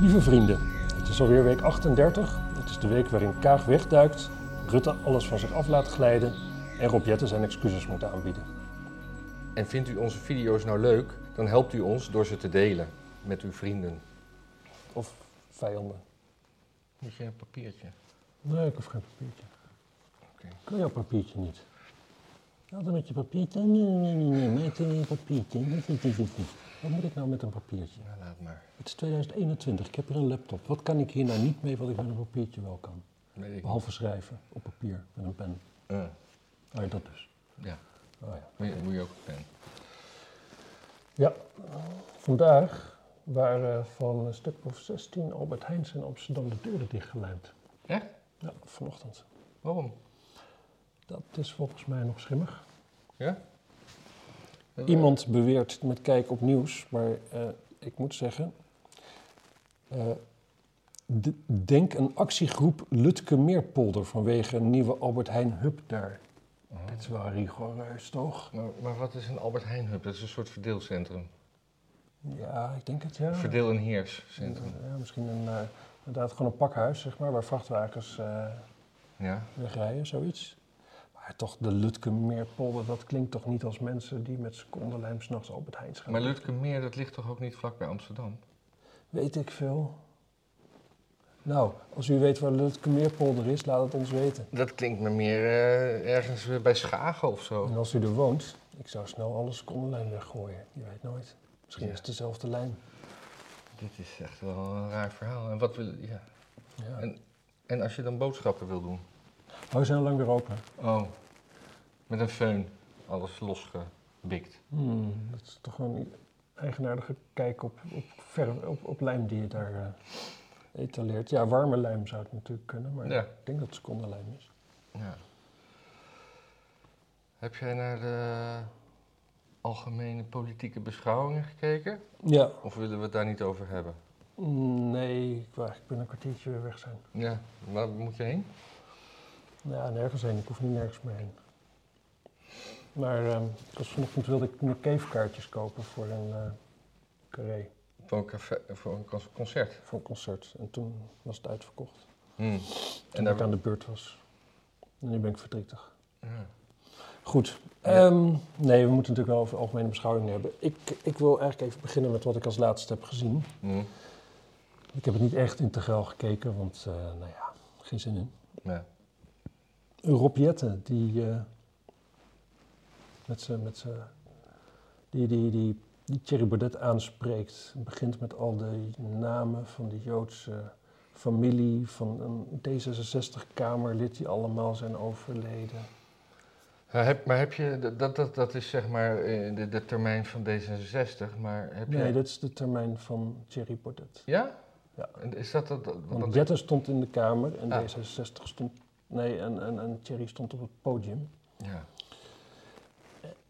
Lieve vrienden, het is alweer week 38. Het is de week waarin Kaag wegduikt, Rutte alles van zich af laat glijden en Rob Jetten zijn excuses moet aanbieden. En vindt u onze video's nou leuk, dan helpt u ons door ze te delen met uw vrienden. Of vijanden. Moet je een papiertje? Nee, ik hoef geen papiertje. Oké. Ik wil jouw papiertje niet. Altijd met je papiertje. Nee, nee, nee, nee, een papiertje. Wat moet ik nou met een papiertje? Nou, laat maar. Het is 2021, ik heb hier een laptop. Wat kan ik hier nou niet mee wat ik met een papiertje wel kan? Weet ik Behalve schrijven op papier met een pen. Eh, Oh ja, dat dus. ja, Oh ja. moet je, moet je ook een pen. Ja, vandaag waren van een stuk of 16 Albert Heijns in Amsterdam de deuren dichtgelijmd. Echt? Ja, vanochtend. Waarom? Dat is volgens mij nog schimmig. Ja? Iemand beweert met kijk op nieuws, maar eh, ik moet zeggen. eh, de- denk een actiegroep Lutke Meerpolder vanwege een nieuwe Albert Heijn hub daar. Oh. Dit is wel rigoureus, toch? Maar, maar wat is een Albert Heijn Hub? Dat is een soort verdeelcentrum. Ja, ik denk het ja. Verdeel- en heerscentrum. Ja, misschien een, eh, inderdaad gewoon een pakhuis, zeg maar, waar vrachtwagens eh, Ja. wegrijden, zoiets. Maar toch, de Lutke Meerpolder, dat klinkt toch niet als mensen die met secondenlijm s'nachts Albert Heijns gaan. Maar Lutke Meer, dat ligt toch ook niet vlak bij Amsterdam? Weet ik veel. Nou, als u weet waar Lutke Meerpolder is, laat het ons weten. Dat klinkt me meer eh, ergens bij Schagen of zo. En als u er woont, ik zou snel alle secondenlijm weggooien. Je weet nooit. Misschien Ja. is het dezelfde lijn. Dit is echt wel een raar verhaal. En, wat wil, ja. Ja. En- en als je dan boodschappen wil doen? Oh, we zijn al lang weer open. Oh, met een föhn. Alles losgebikt. Hmm, dat is toch wel een eigenaardige kijk op, op, op, op lijm die je daar eh, etaleert. Ja, warme lijm zou het natuurlijk kunnen, maar Ja. ik denk dat het secondenlijm is. Ja. Heb jij naar de algemene politieke beschouwingen gekeken? Ja. Of willen we het daar niet over hebben? Mm, Nee, ik wil eigenlijk binnen een kwartiertje weer weg zijn. Ja, waar moet je heen? Ja, nergens heen. Ik hoef niet nergens meer heen. Maar ik was vanochtend wilde ik meer cavekaartjes kopen voor een eh carré, Voor een, café, voor een con- concert. voor een concert. En toen was het uitverkocht. Hmm. Toen En ik daar... aan de beurt was. En nu ben ik verdrietig. Ja. Goed. Ja. Ehm, nee, we moeten natuurlijk wel over algemene beschouwingen hebben. Ik, ik wil eigenlijk even beginnen met wat ik als laatste heb gezien. Hmm. Ik heb het niet echt integraal gekeken, want eh, nou ja, geen zin in. Ja. Rob Jetten, die eh, met zijn, met zijn, die, die, die, die Thierry Baudet aanspreekt, begint met al de namen van de Joodse familie, van een D66-kamerlid die allemaal zijn overleden. Ja, heb, maar heb je, dat- dat, dat, is zeg maar eh, de, de termijn van D66, maar heb je... Nee, dat is de termijn van Thierry Baudet. Ja? Ja. En is dat, dat, dat Want want- Jetten stond in de Kamer en Ah. D66 stond... Nee, en, en, en Thierry stond op het podium. Ja,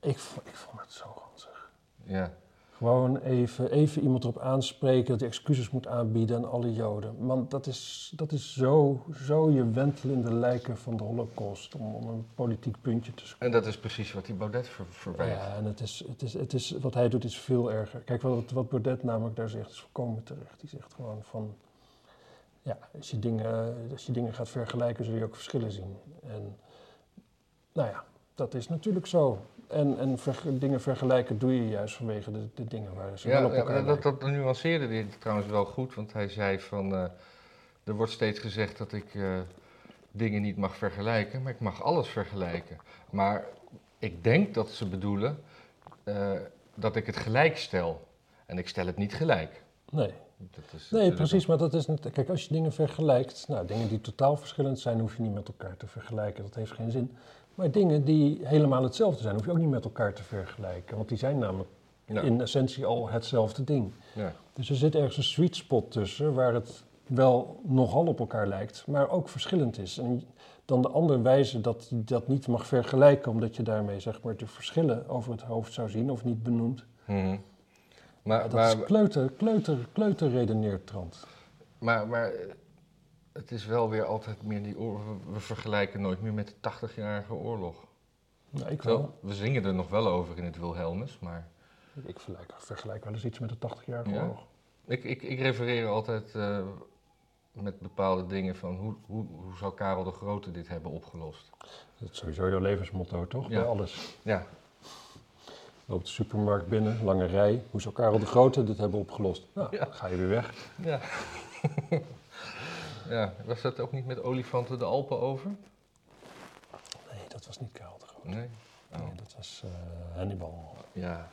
Ik, ik vond het zo ranzig. ja. Gewoon even, even iemand erop aanspreken dat hij excuses moet aanbieden aan alle Joden. Want dat is, dat is zo, zo je wentelende lijken van de holocaust om, om een politiek puntje te scoren. En dat is precies wat die Baudet ver, verwijt. Ja, en het is, het is, het is, wat hij doet is veel erger. Kijk, wat, wat Baudet namelijk daar zegt is volkomen terecht. Die zegt gewoon van, ja, als je dingen, als je dingen gaat vergelijken zul je ook verschillen zien. En nou ja, dat is natuurlijk zo. En, en dingen vergelijken doe je juist vanwege de, de dingen waar ze wel Ja, op ja, elkaar maar dat, dat nuanceerde hij trouwens wel goed, want hij zei van... eh, er wordt steeds gezegd dat ik eh, dingen niet mag vergelijken, maar ik mag alles vergelijken. Maar ik denk dat ze bedoelen eh, dat ik het gelijk stel. En ik stel het niet gelijk. Nee, Dat is nee precies, maar dat is niet... Kijk, als je dingen vergelijkt, nou, dingen die totaal verschillend zijn, hoef je niet met elkaar te vergelijken. Dat heeft geen zin. Maar dingen die helemaal hetzelfde zijn, hoef je ook niet met elkaar te vergelijken. Want die zijn namelijk Ja, in essentie al hetzelfde ding. ja. Dus er zit ergens een sweet spot tussen waar het wel nogal op elkaar lijkt, maar ook verschillend is. En dan de ander wijzen dat je dat niet mag vergelijken, omdat je daarmee zeg maar de verschillen over het hoofd zou zien of niet benoemt. Mhm. Maar, dat maar, is kleuter, kleuter, kleuter redeneertrand. maar, maar eh, het is wel weer altijd meer die oorlog. We, vergelijken nooit meer met de 80-jarige oorlog. Nou, ik Wel, wel. we zingen er nog wel over in het Wilhelmus, maar Ik vergelijk, vergelijk wel eens iets met de 80-jarige Ja? oorlog. Ik, ik, ik refereer altijd eh, met bepaalde dingen van hoe, hoe, hoe zou Karel de Grote dit hebben opgelost? Dat is sowieso jouw levensmotto, toch? Ja. Bij alles. Ja, Loopt de supermarkt binnen, lange rij. Hoe zou Karel de Grote dit hebben opgelost? Nou, Ja. ga je weer weg. ja. ja, was dat ook niet met olifanten de Alpen over? Nee, dat was niet Karel de Grote. Nee. Oh, Nee, dat was eh, Hannibal. ja.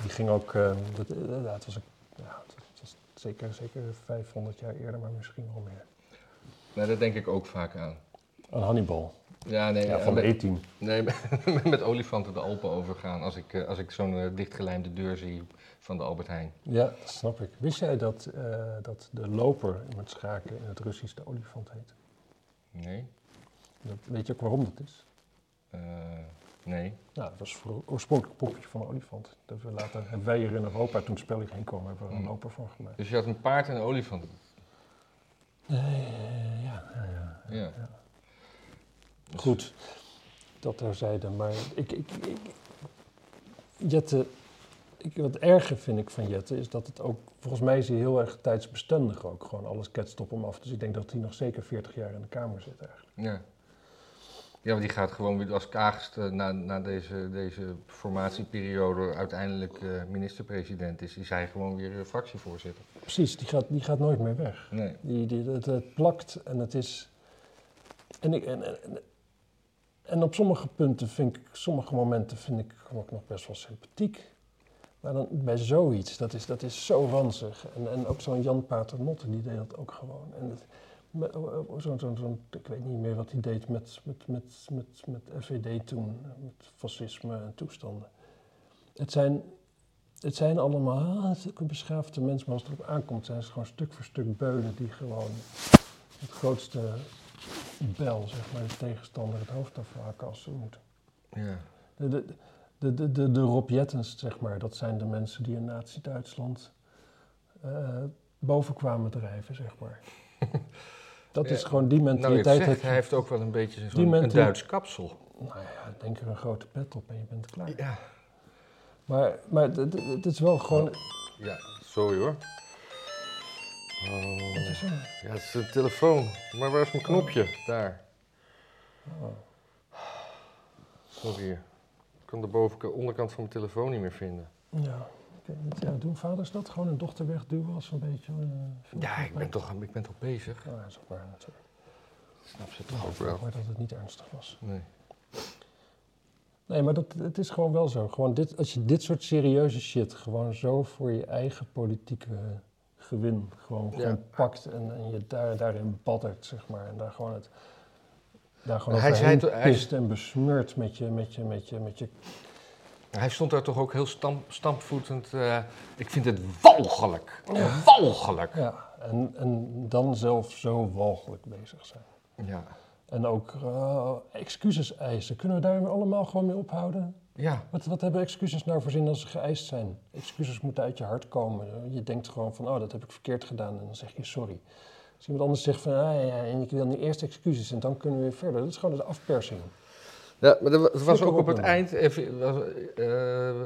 Die ging ook, eh, dat, eh, het was, ook, ja, het was zeker, zeker 500 jaar eerder, maar misschien wel meer. Nee, daar denk ik ook vaak aan. Aan Hannibal, Ja, nee, ja, eh, van de met, E-team. nee, met- olifanten de Alpen overgaan als ik, eh, als ik zo'n eh, dichtgelijmde deur zie van de Albert Heijn. Ja, dat snap ik. Wist jij dat, dat de loper in het schaken in het Russisch de olifant heet? Nee? Dat, weet je ook waarom dat is? Nee. Nou, dat was voor oorspronkelijk een poppetje van een olifant. Dat we later, hebben wij hier in Europa, toen het spel hierheen kwam, hebben we er een Hmm. loper van gemaakt. Dus je had een paard en een olifant. Ja, ja, ja. Ja. Goed, dat terzijde. Maar ik, ik, ik, Jette, ik, wat erger vind ik van Jette is dat het ook, volgens mij is hij heel erg tijdsbestendig ook. Gewoon alles ketst op hem af. Dus ik denk dat hij nog zeker 40 jaar in de Kamer zit eigenlijk. Ja. Ja, want die gaat gewoon weer als kaagste na, na deze, deze formatieperiode uiteindelijk eh, minister-president is, is hij gewoon weer eh, fractievoorzitter. Precies, die gaat, die gaat nooit meer weg. Nee. Die, die, het, het plakt en het is. En, ik, en, en, en op sommige punten vind ik, sommige momenten vind ik ook nog best wel sympathiek. Maar dan bij zoiets, dat is, dat is zo ranzig. En, en ook zo'n Jan Paternotte, die deed dat ook gewoon. En zo'n, zo'n, zo'n, ik weet niet meer wat hij deed met, met, met, met, met FVD toen, met fascisme en toestanden. Het zijn, het zijn allemaal ah, beschaafde mensen, maar als het erop aankomt, zijn ze gewoon stuk voor stuk beulen die gewoon het grootste bel, zeg maar, de tegenstander het hoofd afhaken als ze moeten. Ja. De, de, de, de, de, de Rob Jettens, zeg maar, dat zijn de mensen die in Nazi-Duitsland eh, boven kwamen drijven, zeg maar. Dat Ja, is gewoon die Nou, mentaliteit. zegt, heb je- hij heeft ook wel een beetje zo'n een Duits kapsel. Nou ja, denk er een grote pet op en je bent klaar. Ja. Maar, maar het is wel gewoon... Ja, sorry hoor. Wat Oh. is er? Ja, het is een telefoon. Maar waar is mijn knopje? Daar. Oh. Sorry. Ik kan de bovenkant, onderkant van mijn telefoon niet meer vinden. Ja, ik weet niet. Ja, doen vaders dat? Gewoon een dochter wegduwen als een beetje... eh, Ja, ik ben toch, ik ben toch bezig. Nou, dat is ook waar natuurlijk. Snap ze toch ook hoop wel. maar dat het niet ernstig was. Nee. Nee, maar dat, het is gewoon wel zo. Gewoon dit, als je dit soort serieuze shit gewoon zo voor je eigen politieke gewin gewoon, Ja. gewoon pakt en, en je daar, daarin baddert, zeg maar. En daar gewoon het... Daar gewoon Hij hij- pist en besmeurt met je, met je, met je, met je... Hij stond daar toch ook heel stamp, stampvoetend. eh, ik vind het walgelijk. Walgelijk. Ja, en, en dan zelf zo walgelijk bezig zijn. Ja. En ook eh, excuses eisen. Kunnen we daar allemaal gewoon mee ophouden? Ja. Wat, wat hebben excuses nou voor zin als ze geëist zijn? Excuses moeten uit je hart komen. Je denkt gewoon van, oh, dat heb ik verkeerd gedaan. En dan zeg je sorry. Als iemand anders zegt van, ah ja, en ik wil nu eerst excuses en dan kunnen we weer verder. Dat is gewoon de afpersing. Ja, maar er was ook op het eind. Even, was, eh, eh,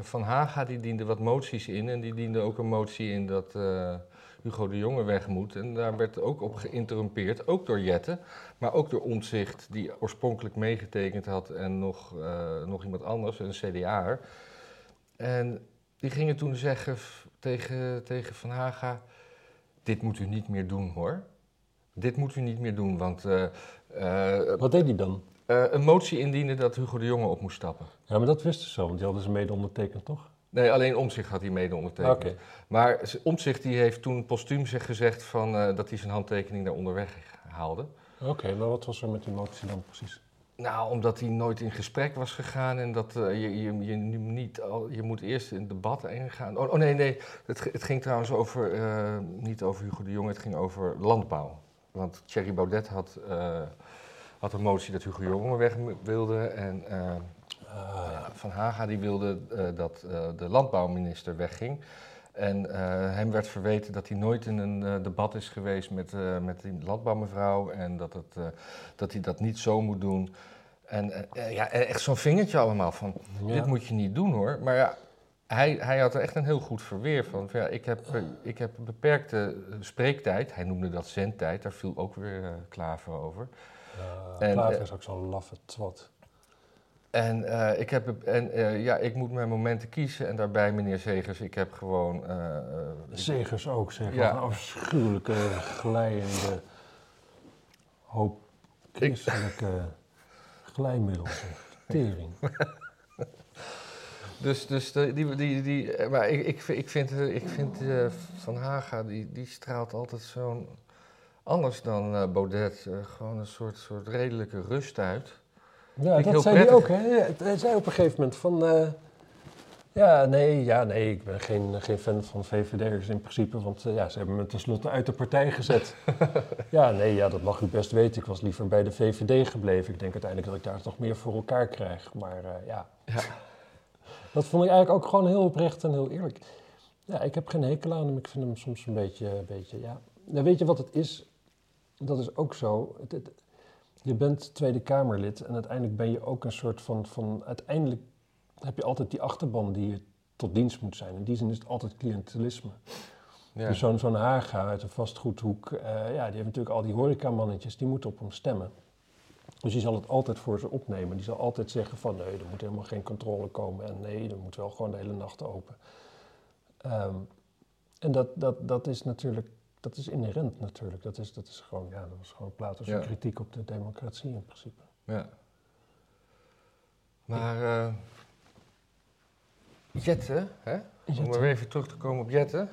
van Haga die diende wat moties in. En die diende ook een motie in dat eh, Hugo de Jonge weg moet. En daar werd ook op geïnterrumpeerd. Ook door Jette. Maar ook door Omtzigt, die oorspronkelijk meegetekend had. En nog, eh, nog iemand anders, een CDA'er. En die gingen toen zeggen tegen, tegen Van Haga... Dit moet u niet meer doen hoor. Dit moet u niet meer doen, want... eh, eh, Wat deed hij dan? een motie indienen dat Hugo de Jonge op moest stappen. Ja, maar dat wisten ze zo, want die hadden ze mede ondertekend, toch? Nee, alleen Omtzigt had hij mede ondertekend. Oké. Maar Omtzigt die heeft toen postuum zich gezegd van, eh, dat hij zijn handtekening daar onderweg haalde. Oké, maar wat was er met die motie dan precies? Nou, omdat hij nooit in gesprek was gegaan en dat eh, je, je, niet al, je moet eerst in debat ingaan. Oh, oh nee, nee, het, het ging trouwens over, eh, niet over Hugo de Jonge, het ging over landbouw. Want Thierry Baudet had, had een motie dat Hugo de Jonge weg wilde en... eh, ja. Van Haga die wilde eh, dat eh, de landbouwminister wegging. En hem werd verweten dat hij nooit in een debat is geweest met, met die landbouwmevrouw. En dat, het, dat hij dat niet zo moet doen. En ja, echt zo'n vingertje allemaal van, Ja. dit moet je niet doen hoor. Maar ja, hij, hij had er echt een heel goed verweer van. van ja, ik, heb, ik heb een beperkte spreektijd. Hij noemde dat zendtijd. Daar viel ook weer Klaver over. Ja, En, Klaver is ook zo'n laffe twat. En, eh, ik, heb, en eh, ja, ik moet mijn momenten kiezen. En daarbij, meneer Zegers, ik heb gewoon... eh, eh, ik- Zegers ook, zeg. Ja. Wat een afschuwelijke, glijende hoop christelijke glijmiddels. zeg. Tering. Dus, dus de- die, die, die, maar ik, ik, vind- ik vind, ik vind Van Haga, die, die straalt altijd zo'n, anders dan Baudet, gewoon een soort, soort redelijke rust uit. Ja, dat zei hij ook. Hè? Hij zei op een gegeven moment van... eh, ja, nee, ja, nee, ik ben geen, geen fan van VVD'ers in principe, want eh, ja, ze hebben me tenslotte uit de partij gezet. ja, nee, ja, dat mag u best weten. Ik was liever bij de VVD gebleven. Ik denk uiteindelijk dat ik daar toch meer voor elkaar krijg. Maar eh, ja, Ja. dat vond ik eigenlijk ook gewoon heel oprecht en heel eerlijk. Ja, ik heb geen hekel aan hem. Ik vind hem soms een beetje, een beetje ja. Nou, weet je wat het is? Dat is ook zo. Het, het- je bent Tweede Kamerlid en uiteindelijk ben je ook een soort van, van... Uiteindelijk heb je altijd die achterban die je tot dienst moet zijn. In die zin is het altijd cliëntelisme. Ja. Dus zo'n zo'n Haga uit een vastgoedhoek, eh, ja, die heeft natuurlijk al die horecamannetjes, die moeten op hem stemmen. Dus die zal het altijd voor ze opnemen. Die zal altijd zeggen van nee, er moet helemaal geen controle komen en nee, er moet wel gewoon de hele nacht open. Ehm, en dat, dat, dat is natuurlijk, dat is inherent natuurlijk. Dat is, dat is gewoon, ja, dat was gewoon Plato's Ja. kritiek op de democratie in principe. Ja. Maar eh Jette, hè? om maar even terug te komen op Jette,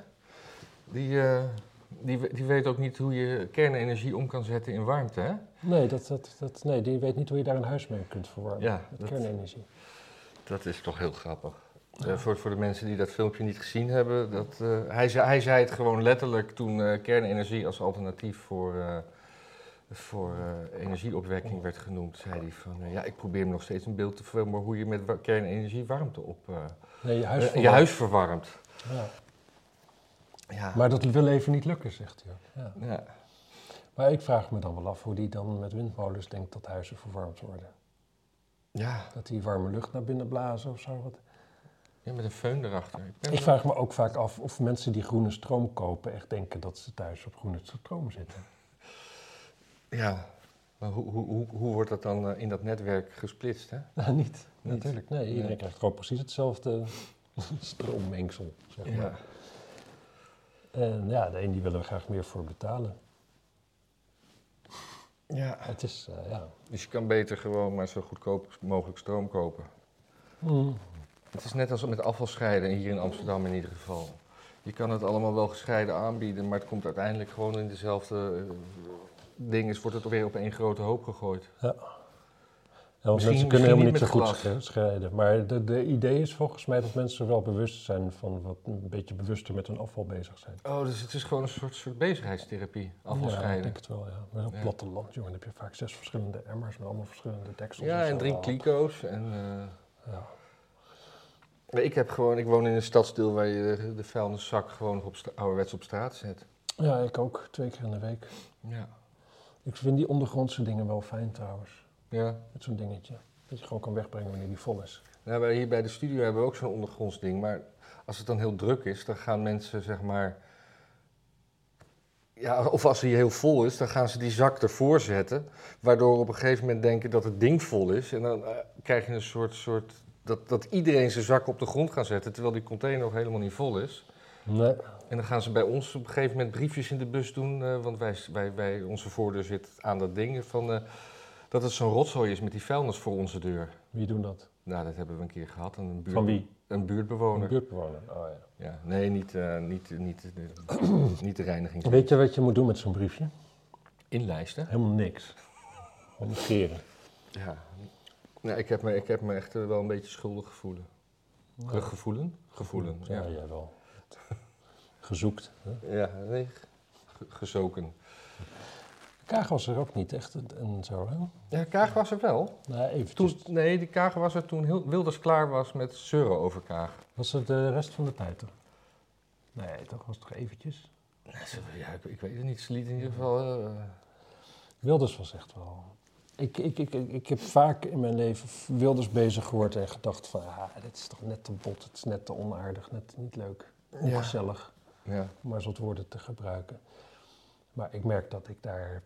die, eh, die, die weet ook niet hoe je kernenergie om kan zetten in warmte, hè? Nee, dat, dat, dat, nee, die weet niet hoe je daar een huis mee kunt verwarmen. Ja, met dat- kernenergie. Dat is toch heel grappig. Eh, voor, voor de mensen die dat filmpje niet gezien hebben, dat, eh, hij, zei, hij zei het gewoon letterlijk toen eh, kernenergie als alternatief voor, voor energieopwekking werd genoemd. Zei hij van, ja, ik probeer me nog steeds een beeld te vormen hoe je met wa- kernenergie warmte op Nee, je huis je verwarmen. huis verwarmt. Ja. Ja. Maar dat wil even niet lukken, zegt hij. Ja. ja. Maar ik vraag me dan wel af hoe die dan met windmolens denkt dat huizen verwarmd worden. Ja. Dat die warme lucht naar binnen blazen of zo. Wat. Ja, met een föhn erachter. Ik ben Ik vraag me ook vaak af of mensen die groene stroom kopen echt denken dat ze thuis op groene stroom zitten. Ja, maar hoe, hoe, hoe, hoe wordt dat dan eh, in dat netwerk gesplitst, hè? Nou, niet, natuurlijk. Nee, iedereen Nee. krijgt gewoon precies hetzelfde stroommengsel, zeg maar. Ja. En ja, de een die willen er graag meer voor betalen. ja. Het is, eh, ja... Dus je kan beter gewoon maar zo goedkoop mogelijk stroom kopen. Mm. Het is net als met afvalscheiden, hier in Amsterdam in ieder geval. Je kan het allemaal wel gescheiden aanbieden, maar het komt uiteindelijk gewoon in dezelfde eh, dingen. Wordt het weer op één grote hoop gegooid. Ja. Ja, want Misschien- mensen kunnen helemaal niet zo goed sche- scheiden. Maar de, de idee is volgens mij dat mensen wel bewust zijn van wat een beetje bewuster met hun afval bezig zijn. Oh, dus het is gewoon een soort, soort bezigheidstherapie, Ja, ik denk het wel, ja. Maar op Ja. platteland, jongen, dan heb je vaak zes verschillende emmers met allemaal verschillende deksels. Ja, en drie kliko's. En, eh, Ja. Ik, heb gewoon, ik woon in een stadsdeel waar je de, de vuilniszak gewoon op ouderwets op straat zet. ja, ik ook. Twee keer in de week. Ja. Ik vind die ondergrondse dingen wel fijn trouwens. ja. Met zo'n dingetje. Dat je gewoon kan wegbrengen wanneer die vol is. Nou, wij hier bij de studio hebben we ook zo'n ondergronds ding. Maar als het dan heel druk is, dan gaan mensen zeg maar. Ja, of als hij heel vol is, dan gaan ze die zak ervoor zetten. Waardoor op een gegeven moment denken dat het ding vol is. En dan eh, krijg je een soort. soort dat, dat iedereen zijn zak op de grond gaat zetten, terwijl die container nog helemaal niet vol is. Nee. En dan gaan ze bij ons op een gegeven moment briefjes in de bus doen. eh, want wij, wij, wij, onze voordeur zit aan dat ding. Van, eh, dat het zo'n rotzooi is met die vuilnis voor onze deur. Wie doen dat? Nou, dat hebben we een keer gehad. Een buurt, Van wie? Een Een buurtbewoner. buurtbewoner. Oh, ja. Ja, nee, niet, eh, niet, niet, de, niet de reiniging. Weet je wat je moet doen met zo'n briefje? Inlijsten? Helemaal niks. Gewoon negeren. Ja. Nou, ik heb me, ik heb me echt eh, wel een beetje schuldig gevoelen. Ge- Gevoelen? Gevoelen, Ja, ja. jij wel. Gezoekt. Hè? Ja, nee, ge- gezoken. Kaag was er ook niet echt en- zo, hè? Ja, Kaag was er wel. Nou, even. Toen, nee, die Kaag was er toen heel, Wilders klaar was met zeuren over Kaag. Was het de rest van de tijd toch? Nee, toch was het toch eventjes? Ja, ja, ik weet het niet. Ze liet in ieder geval... eh, Wilders was echt wel... ik, ik, ik, ik, heb vaak in mijn leven Wilders bezig gehoord en gedacht van, ah, dit is toch net te bot, het is net te onaardig, net niet leuk, ongezellig, Ja. om maar zo'n woorden te gebruiken. Maar ik merk dat ik daar,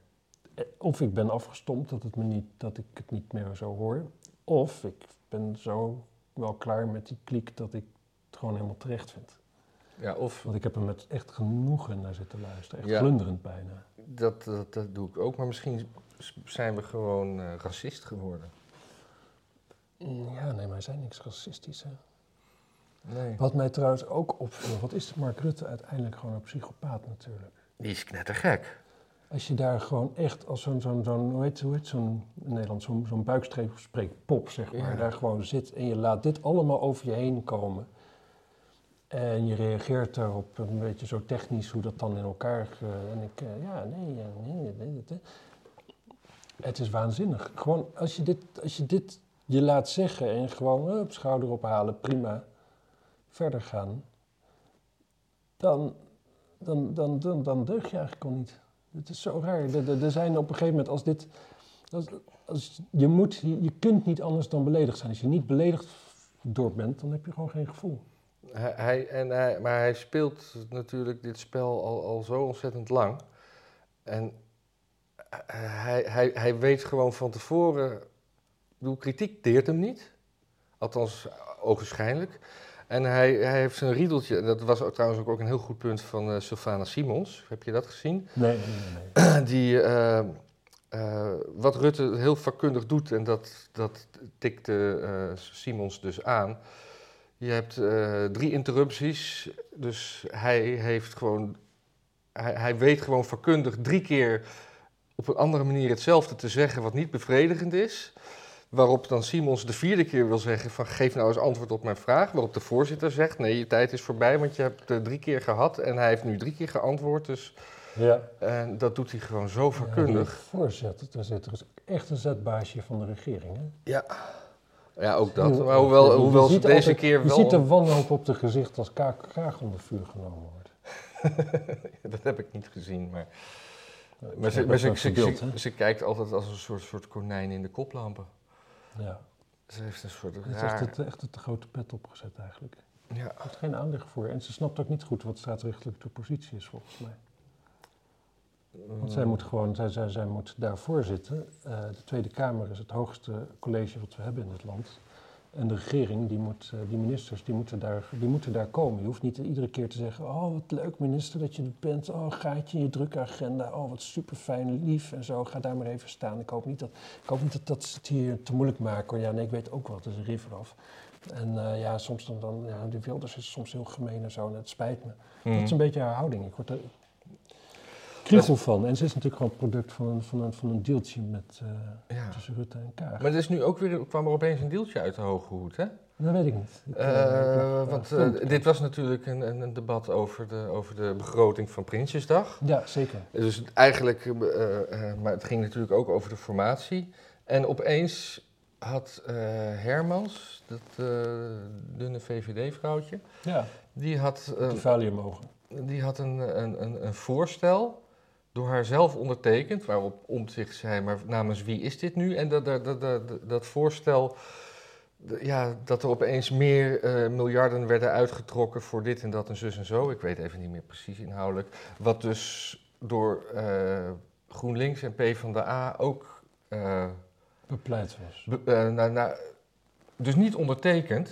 eh, of ik ben afgestompt, dat, het me niet, dat ik het niet meer zo hoor, of ik ben zo wel klaar met die kliek dat ik het gewoon helemaal terecht vind. ja, of Want ik heb er met echt genoegen naar zitten luisteren, echt Ja. glunderend bijna. dat, dat, dat doe ik ook, maar misschien zijn we gewoon eh, racist geworden. Ja, nee, maar hij zijn niks racistisch, hè. Nee. Wat mij trouwens ook opviel, wat is Mark Rutte uiteindelijk gewoon een psychopaat natuurlijk. Die is knettergek. Als je daar gewoon echt als zo'n, zo'n, zo'n hoe heet, hoe heet zo'n, in Nederland, zo'n, zo'n buikstreepspreekpop, zeg maar, Ja. daar gewoon zit en je laat dit allemaal over je heen komen. En je reageert daarop een beetje zo technisch hoe dat dan in elkaar... eh, en ik, eh, ja, nee, ja, nee, nee, nee, nee. Het is waanzinnig. Gewoon, als je dit, als je dit je laat zeggen en gewoon eh, op schouder ophalen, prima, verder gaan, dan, dan, dan, dan, dan deug je eigenlijk al niet. Het is zo raar. Er- zijn op een gegeven moment, als dit, als, als, je, moet, je, kunt niet anders dan beledigd zijn. Als je niet beledigd door bent, dan heb je gewoon geen gevoel. Hij, en hij, maar hij speelt natuurlijk dit spel al, al zo ontzettend lang. En hij, hij, hij weet gewoon van tevoren. Ik bedoel, kritiek deert hem niet. Althans, ogenschijnlijk. En hij, hij heeft zijn riedeltje. en Dat was trouwens ook, een heel goed punt van eh Sylvana Simons. Heb je dat gezien? Nee, nee. Die, eh, eh, wat Rutte heel vakkundig doet, en dat, dat tikte Simons dus aan. Je hebt drie interrupties, dus hij heeft gewoon, hij, hij weet gewoon vakkundig drie keer op een andere manier hetzelfde te zeggen wat niet bevredigend is. Waarop dan Simons de vierde keer wil zeggen van geef nou eens antwoord op mijn vraag. Waarop de voorzitter zegt nee, je tijd is voorbij, want je hebt het drie keer gehad. En hij heeft nu drie keer geantwoord, dus Ja. en dat doet hij gewoon zo Ja, vakkundig. die voorzitter, daar zit er is echt een zetbaasje van de regering. Hè? Ja, ja ook dat. Maar hoewel, Je hoewel ze deze altijd- keer Je wel... ziet de wanhoop op de gezicht als kaak, onder vuur genomen wordt. dat heb ik niet gezien, maar... Maar, ze, maar ze, ze, ze, ze kijkt altijd als een soort, soort konijn in de koplampen. Ja, Ze heeft een soort het is echt, raar... het, echt het grote pet opgezet eigenlijk. Ja, Er heeft geen aanleg voor. En ze snapt ook niet goed wat staatsrechtelijk de positie is, volgens mij. Want zij mm, moet gewoon, zij, zij, zij moet daarvoor zitten. Eh, de Tweede Kamer is het hoogste college wat we hebben in dit land. En de regering, die, moet, eh, die ministers, die moeten, daar, die moeten daar komen. Je hoeft niet iedere keer te zeggen, oh wat leuk minister dat je er bent. Oh gaatje in je drukke agenda. Oh wat super fijn, lief en zo. Ga daar maar even staan. Ik hoop niet dat, ik hoop niet dat, dat ze het hier te moeilijk maken. hoor. Ja, nee, ik weet ook wel, het is een river af. En eh, ja, soms dan, dan ja, de Wilders is soms heel gemeen en zo. En het spijt me. mm. Dat is een beetje haar houding. Ik word er kriegel van. En ze is natuurlijk gewoon product van een, van een, van een deeltje met, eh, Ja. tussen Rutte en Kaag. Maar er is nu ook weer, kwam er opeens een deeltje uit de hoge hoed, hè? Dat weet ik niet. Ik, Eh, eh, want dit was natuurlijk een, een, een debat over de, over de begroting van Prinsjesdag. Ja, zeker. Dus eigenlijk, maar het ging natuurlijk ook over de formatie. En opeens had Hermans, dat dunne VVD-vrouwtje, Ja, die had, eh, die mogen. die had een, een, een, een voorstel door haar zelf ondertekend, waarop Omtzigt zei, maar namens wie is dit nu? En dat, dat, dat, dat, dat voorstel, ja, dat er opeens meer eh, miljarden werden uitgetrokken voor dit en dat en zus en zo. Ik weet even niet meer precies inhoudelijk. Wat dus door eh, GroenLinks en PvdA ook... eh, Bepleit was. be- nou, nou, dus niet ondertekend,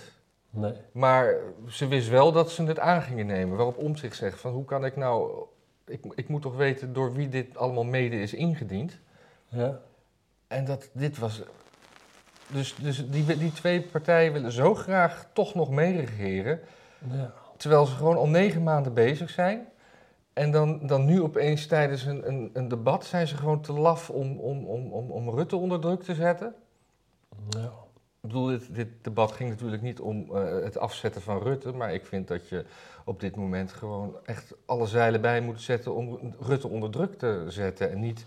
Nee. maar ze wist wel dat ze het aan gingen nemen. Waarop Omtzigt zegt van hoe kan ik nou... Ik, ik moet toch weten door wie dit allemaal mede is ingediend. Ja, En dat dit was... Dus, dus die, die twee partijen willen zo graag toch nog meeregeren... ja. terwijl ze gewoon al negen maanden bezig zijn... En dan, dan nu opeens tijdens een, een, een debat zijn ze gewoon te laf om, om, om, om, om Rutte onder druk te zetten. ja. Ik bedoel, dit, dit debat ging natuurlijk niet om eh, het afzetten van Rutte, maar ik vind dat je op dit moment gewoon echt alle zeilen bij moet zetten om Rutte onder druk te zetten en niet,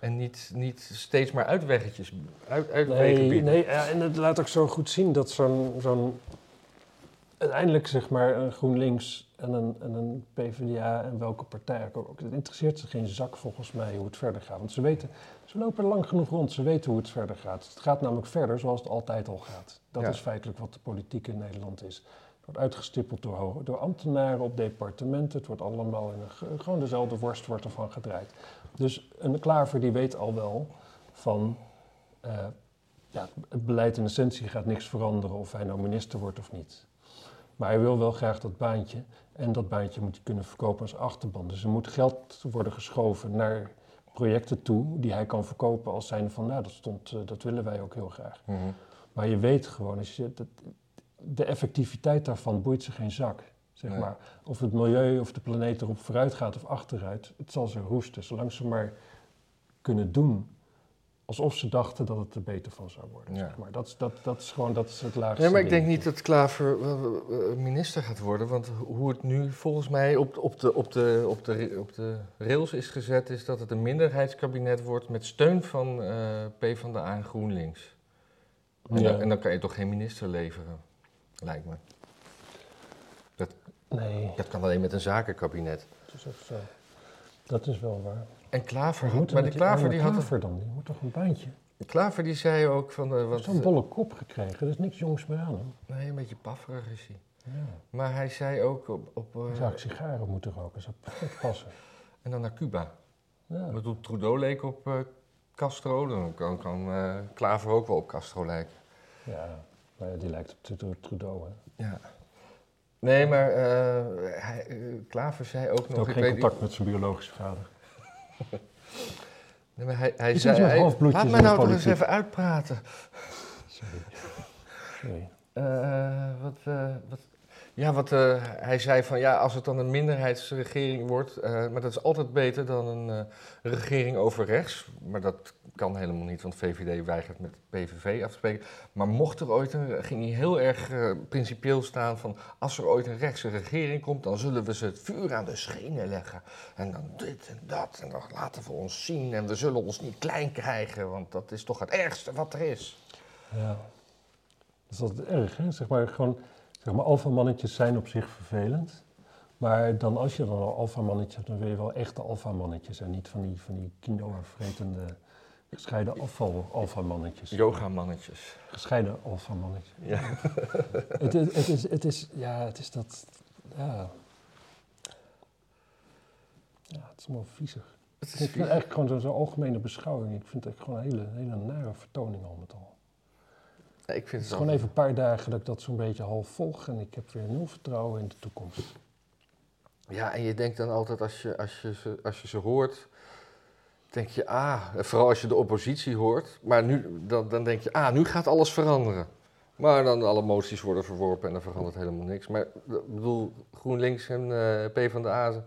en niet, niet steeds maar uitweggetjes, uit, uitwegen Nee, bieden. nee en het laat ook zo goed zien dat zo'n zo'n uiteindelijk zeg maar een GroenLinks en een, en een PvdA en welke partij ook. Het interesseert ze geen zak volgens mij hoe het verder gaat. Want ze weten, ze lopen lang genoeg rond, ze weten hoe het verder gaat. Het gaat namelijk verder zoals het altijd al gaat. Dat Ja. is feitelijk wat de politiek in Nederland is. Het wordt uitgestippeld door, door ambtenaren op departementen. Het wordt allemaal in een, ge- gewoon dezelfde worst wordt ervan gedraaid. Dus een klaver die weet al wel van... eh, ja, het beleid in essentie gaat niks veranderen of hij nou minister wordt of niet. Maar hij wil wel graag dat baantje. En dat baantje moet hij kunnen verkopen als achterban. Dus er moet geld worden geschoven naar projecten toe die hij kan verkopen als zijnde van, nou, dat, stond, eh, dat willen wij ook heel graag. Mhm. Maar je weet gewoon, als je, dat, de effectiviteit daarvan boeit ze geen zak. Zeg Nee. maar. Of het milieu of de planeet erop vooruit gaat of achteruit, het zal ze roesten. Zolang ze maar kunnen doen alsof ze dachten dat het er beter van zou worden. Ja. Zeg maar. dat, is- dat, dat is gewoon dat is het laagste. Nee, maar ik denk niet dat Klaver eh, eh, minister gaat worden. Want hoe het nu volgens mij op, op, de, op, de, op, de, op de rails is gezet, is dat het een minderheidskabinet wordt met steun van eh PvdA en GroenLinks. En, Ja. dan, en dan kan je toch geen minister leveren, lijkt me. Nee, Dat kan alleen met een zakenkabinet. dat is ook zo. Dat is wel waar. En Klaver, Maar, had, maar de Klaver die had, Klaver dan? Die moet toch een baantje? Klaver die zei ook van, Hij wat, heeft zo'n bolle kop gekregen. Er is niks jongs meer aan hem. nee, een beetje pafferig is hij. Ja. Maar hij zei ook op, op eh, zou ik sigaren moeten roken. zou perfect passen. en dan naar Cuba. Ja. Ik bedoel, Trudeau leek op eh, Castro, dan kan, kan Klaver ook wel op Castro lijken. ja, maar die lijkt op Trudeau-. Hè. Ja. Nee, maar hij, Klaver zei ook Hij heeft nog... ook ik geen contact met zijn biologische vader. Niet- Nee, maar hij, hij zei... hij- laat mij nou toch eens even uitpraten. Sorry. Sorry. Eh, wat, eh, wat, ja, wat eh, hij zei van ja, als het dan een minderheidsregering wordt, maar dat is altijd beter dan een regering over rechts. Maar dat kan helemaal niet, want VVD weigert met PVV af te spreken. Maar mocht er ooit een, ging hij heel erg eh, principieel staan van als er ooit een rechtse regering komt, dan zullen we ze het vuur aan de schenen leggen. En dan dit en dat en dan laten we ons zien en we zullen ons niet klein krijgen, want dat is toch het ergste wat er is. Ja. Dat is altijd erg, hè? Zeg maar, gewoon, zeg maar, alfamannetjes zijn op zich vervelend. Maar dan als je dan al alfamannetjes hebt, dan wil je wel echte alfamannetjes. En niet van die, van die gescheiden afval alfamannetjes. Yoga-mannetjes. Gescheiden alfamannetjes. Ja. het, is, het, is, het is, ja, het is dat, ja. Ja, het is allemaal viezig. Het Ik vind eigenlijk gewoon zo'n algemene beschouwing. Ik vind het echt gewoon een hele, hele nare vertoning al met al. Ja, ik vind Het het is gewoon even een paar dagen dat ik dat zo'n beetje half volg en ik heb weer nul vertrouwen in de toekomst. Ja, en je denkt dan altijd als je, als je, ze, als je ze hoort, denk je, ah, vooral als je de oppositie hoort, maar nu, dan, dan denk je, ah, nu gaat alles veranderen. Maar dan alle moties worden verworpen en er verandert helemaal niks. Maar ik bedoel, GroenLinks en eh PvdA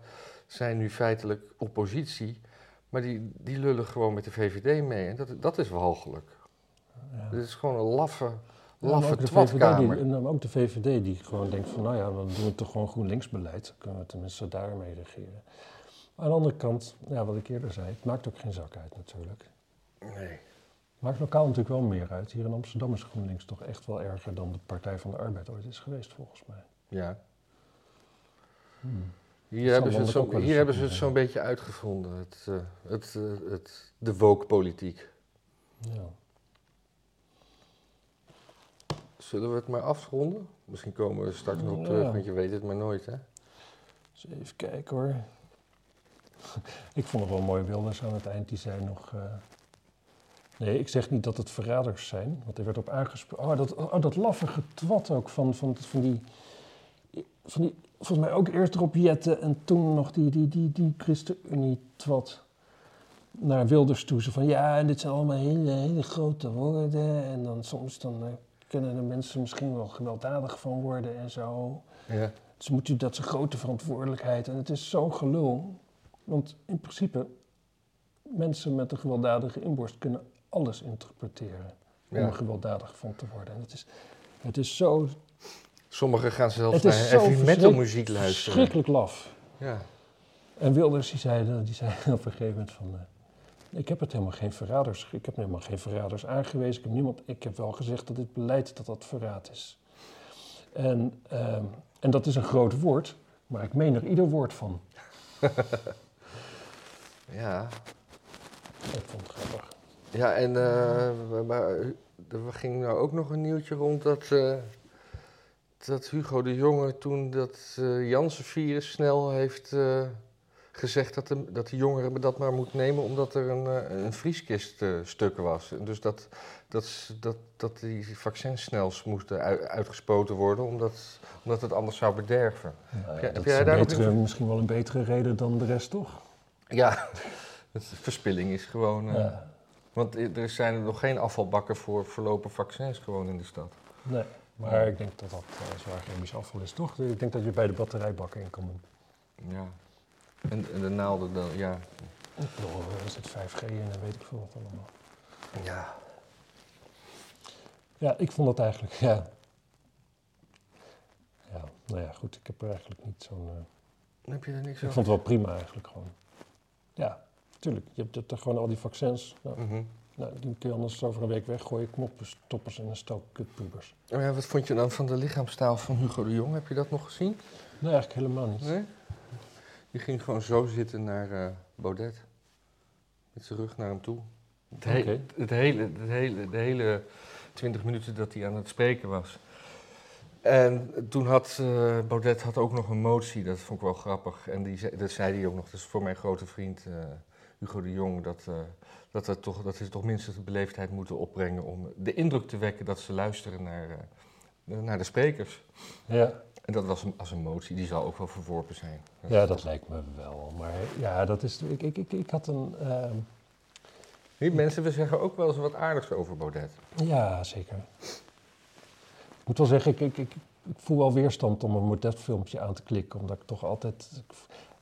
zijn nu feitelijk oppositie, maar die, die lullen gewoon met de VVD mee. En dat, dat is walgelijk. Ja. Dit is gewoon een laffe, Ja, maar laffe die, twatkamer. en dan ook de VVD die gewoon denkt van, nou ja, dan doen we toch gewoon GroenLinks beleid. Dan kunnen we tenminste daarmee regeren. Aan de andere kant, ja, wat ik eerder zei, het maakt ook geen zak uit natuurlijk. Nee. Het maakt lokaal natuurlijk wel meer uit. Hier in Amsterdam is GroenLinks toch echt wel erger dan de Partij van de Arbeid ooit is geweest, volgens mij. Ja. Hmm. Hier hebben ze zo, eens hier hebben ze het zo'n beetje uitgevonden, het, eh, het, eh, het, de woke-politiek. Ja. Zullen we het maar afronden? Misschien komen we straks nog op Ja. terug, want je weet het maar nooit, hè? Dus even kijken hoor. ik vond het wel mooi Wilders aan het eind. Die zei nog... eh, Nee, ik zeg niet dat het verraders zijn. Want er werd op aangesproken... Oh, dat, oh, dat laffige twat ook van, van, van die... Van die volgens mij ook eerst erop jetten en toen nog die, die, die, die ChristenUnie-twat naar Wilders toe. Zo van, ja, en dit zijn allemaal hele, hele grote woorden. En dan soms dan, eh, kunnen de mensen misschien wel gewelddadig van worden en zo. Ja. Dus moet u dat een grote verantwoordelijkheid. En het is zo'n gelul. Want in principe, mensen met een gewelddadige inborst kunnen alles interpreteren. Om Ja. er gewelddadig van te worden. En het is, het is zo Sommigen gaan zelfs naar heavy metal muziek luisteren. verschrikkelijk laf. Ja. En Wilders die zei, die zei op een gegeven moment van... eh, ik heb het helemaal geen verraders, ik heb helemaal geen verraders aangewezen. Ik heb, niemand, ik heb wel gezegd dat dit beleid dat dat verraad is. En, ehm, en dat is een groot woord, maar ik meen er ieder woord van. Ja, Ik vond het grappig. ja en eh, maar, er ging nou ook nog een nieuwtje rond dat, eh, dat Hugo de Jonge toen dat eh Janssen-virus snel heeft eh, gezegd dat de, dat de jongeren dat maar moet nemen omdat er een, een vrieskist eh, stuk was. En dus dat, dat, dat, dat die vaccins snel moesten ui- uitgespoten worden omdat, omdat het anders zou bederven. Nou, Ja, heb dat jij is daar betere, misschien wel een betere reden dan de rest, toch? Ja, verspilling is gewoon... eh, Ja. Want er zijn nog geen afvalbakken voor verlopen vaccins gewoon in de stad. Nee, maar ik denk dat dat uh, zwaar chemisch afval is, toch? Ik denk dat je bij de batterijbakken in kan doen. Ja. En, en de naalden dan, ja. Ik bedoel, er zit 5G in en weet ik veel wat allemaal. Ja. Ja, ik vond dat eigenlijk, ja. Ja, nou ja, goed, ik heb er eigenlijk niet zo'n... eh, Dan heb je er niks ik vond het wel prima eigenlijk gewoon. Ja, tuurlijk. Je hebt er gewoon al die vaccins. Nou, nou, die kun je anders over een week weggooien. Knoppers, toppers en een stok kutpubers. Oh ja, wat vond je dan van de lichaamstaal van Hugo de Jong? Heb je dat nog gezien? Nee, eigenlijk helemaal niet. Nee? Die ging gewoon zo zitten naar eh, Baudet. Met zijn rug naar hem toe. Het, he- Oké. het hele, het hele, de hele 20 minuten dat hij aan het spreken was. En toen had uh, Baudet had ook nog een motie, dat vond ik wel grappig. En die, zei- dat zei hij ook nog, is voor mijn grote vriend uh, Hugo de Jong, dat, uh, dat, dat, toch, dat ze toch minstens de beleefdheid moeten opbrengen om de indruk te wekken dat ze luisteren naar, naar de sprekers. Ja. En dat was een, als een motie, die zal ook wel verworpen zijn. Ja, dat lijkt me wel. Maar ja, dat is. Ik, ik, ik, ik had een. Die mensen, we zeggen ook wel eens wat aardigs over Baudet. Ja, zeker. Ik moet wel zeggen, ik, ik, ik, ik voel wel weerstand om een Baudet-filmpje aan te klikken, omdat ik toch altijd. Ik,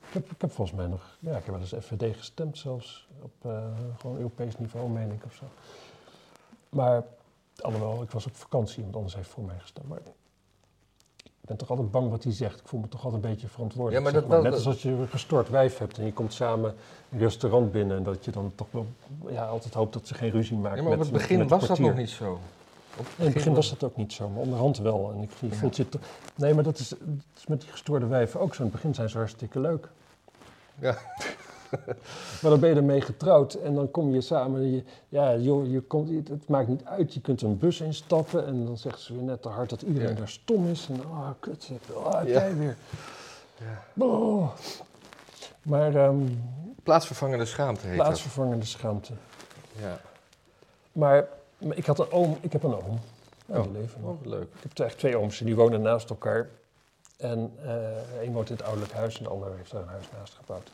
ik, heb, ik heb volgens mij nog. Ja, ik heb wel eens FVD gestemd, zelfs op uh, gewoon Europees niveau, meen ik of zo. Maar, alhoewel, ik was op vakantie, iemand anders heeft voor mij gestemd. Maar ik ben toch altijd bang wat hij zegt. Ik voel me toch altijd een beetje verantwoordelijk. Ja, maar dat- maar. Net als als je een gestoord wijf hebt en je komt samen een restaurant binnen en dat je dan toch wel ja, altijd hoopt dat ze geen ruzie maakt. Ja, maar op het met- begin met was dat nog niet zo. In het begin was dat ook niet zo, maar onderhand wel. En ik, Ja. je toch... Nee, maar dat is, dat is met die gestoorde wijven ook zo. In het begin zijn ze hartstikke leuk. Ja. maar dan ben je ermee getrouwd en dan kom je samen. en Je, ja, joh, je komt, het- maakt niet uit. Je kunt een bus instappen en dan zegt ze weer net te hard dat iedereen Ja. daar stom is. En ah, kut, zeg, ah, Ja. jij weer. Ja. Oh. Maar ehm, Plaatsvervangende schaamte heet plaatsvervangende schaamte. Ja. Maar ik had een oom, ik heb een oom. Ja, Oh. die leven nog. Oh, leuk. Ik heb eigenlijk twee ooms die wonen naast elkaar. En eh een woont in het ouderlijk huis en de ander heeft daar een huis naast gebouwd.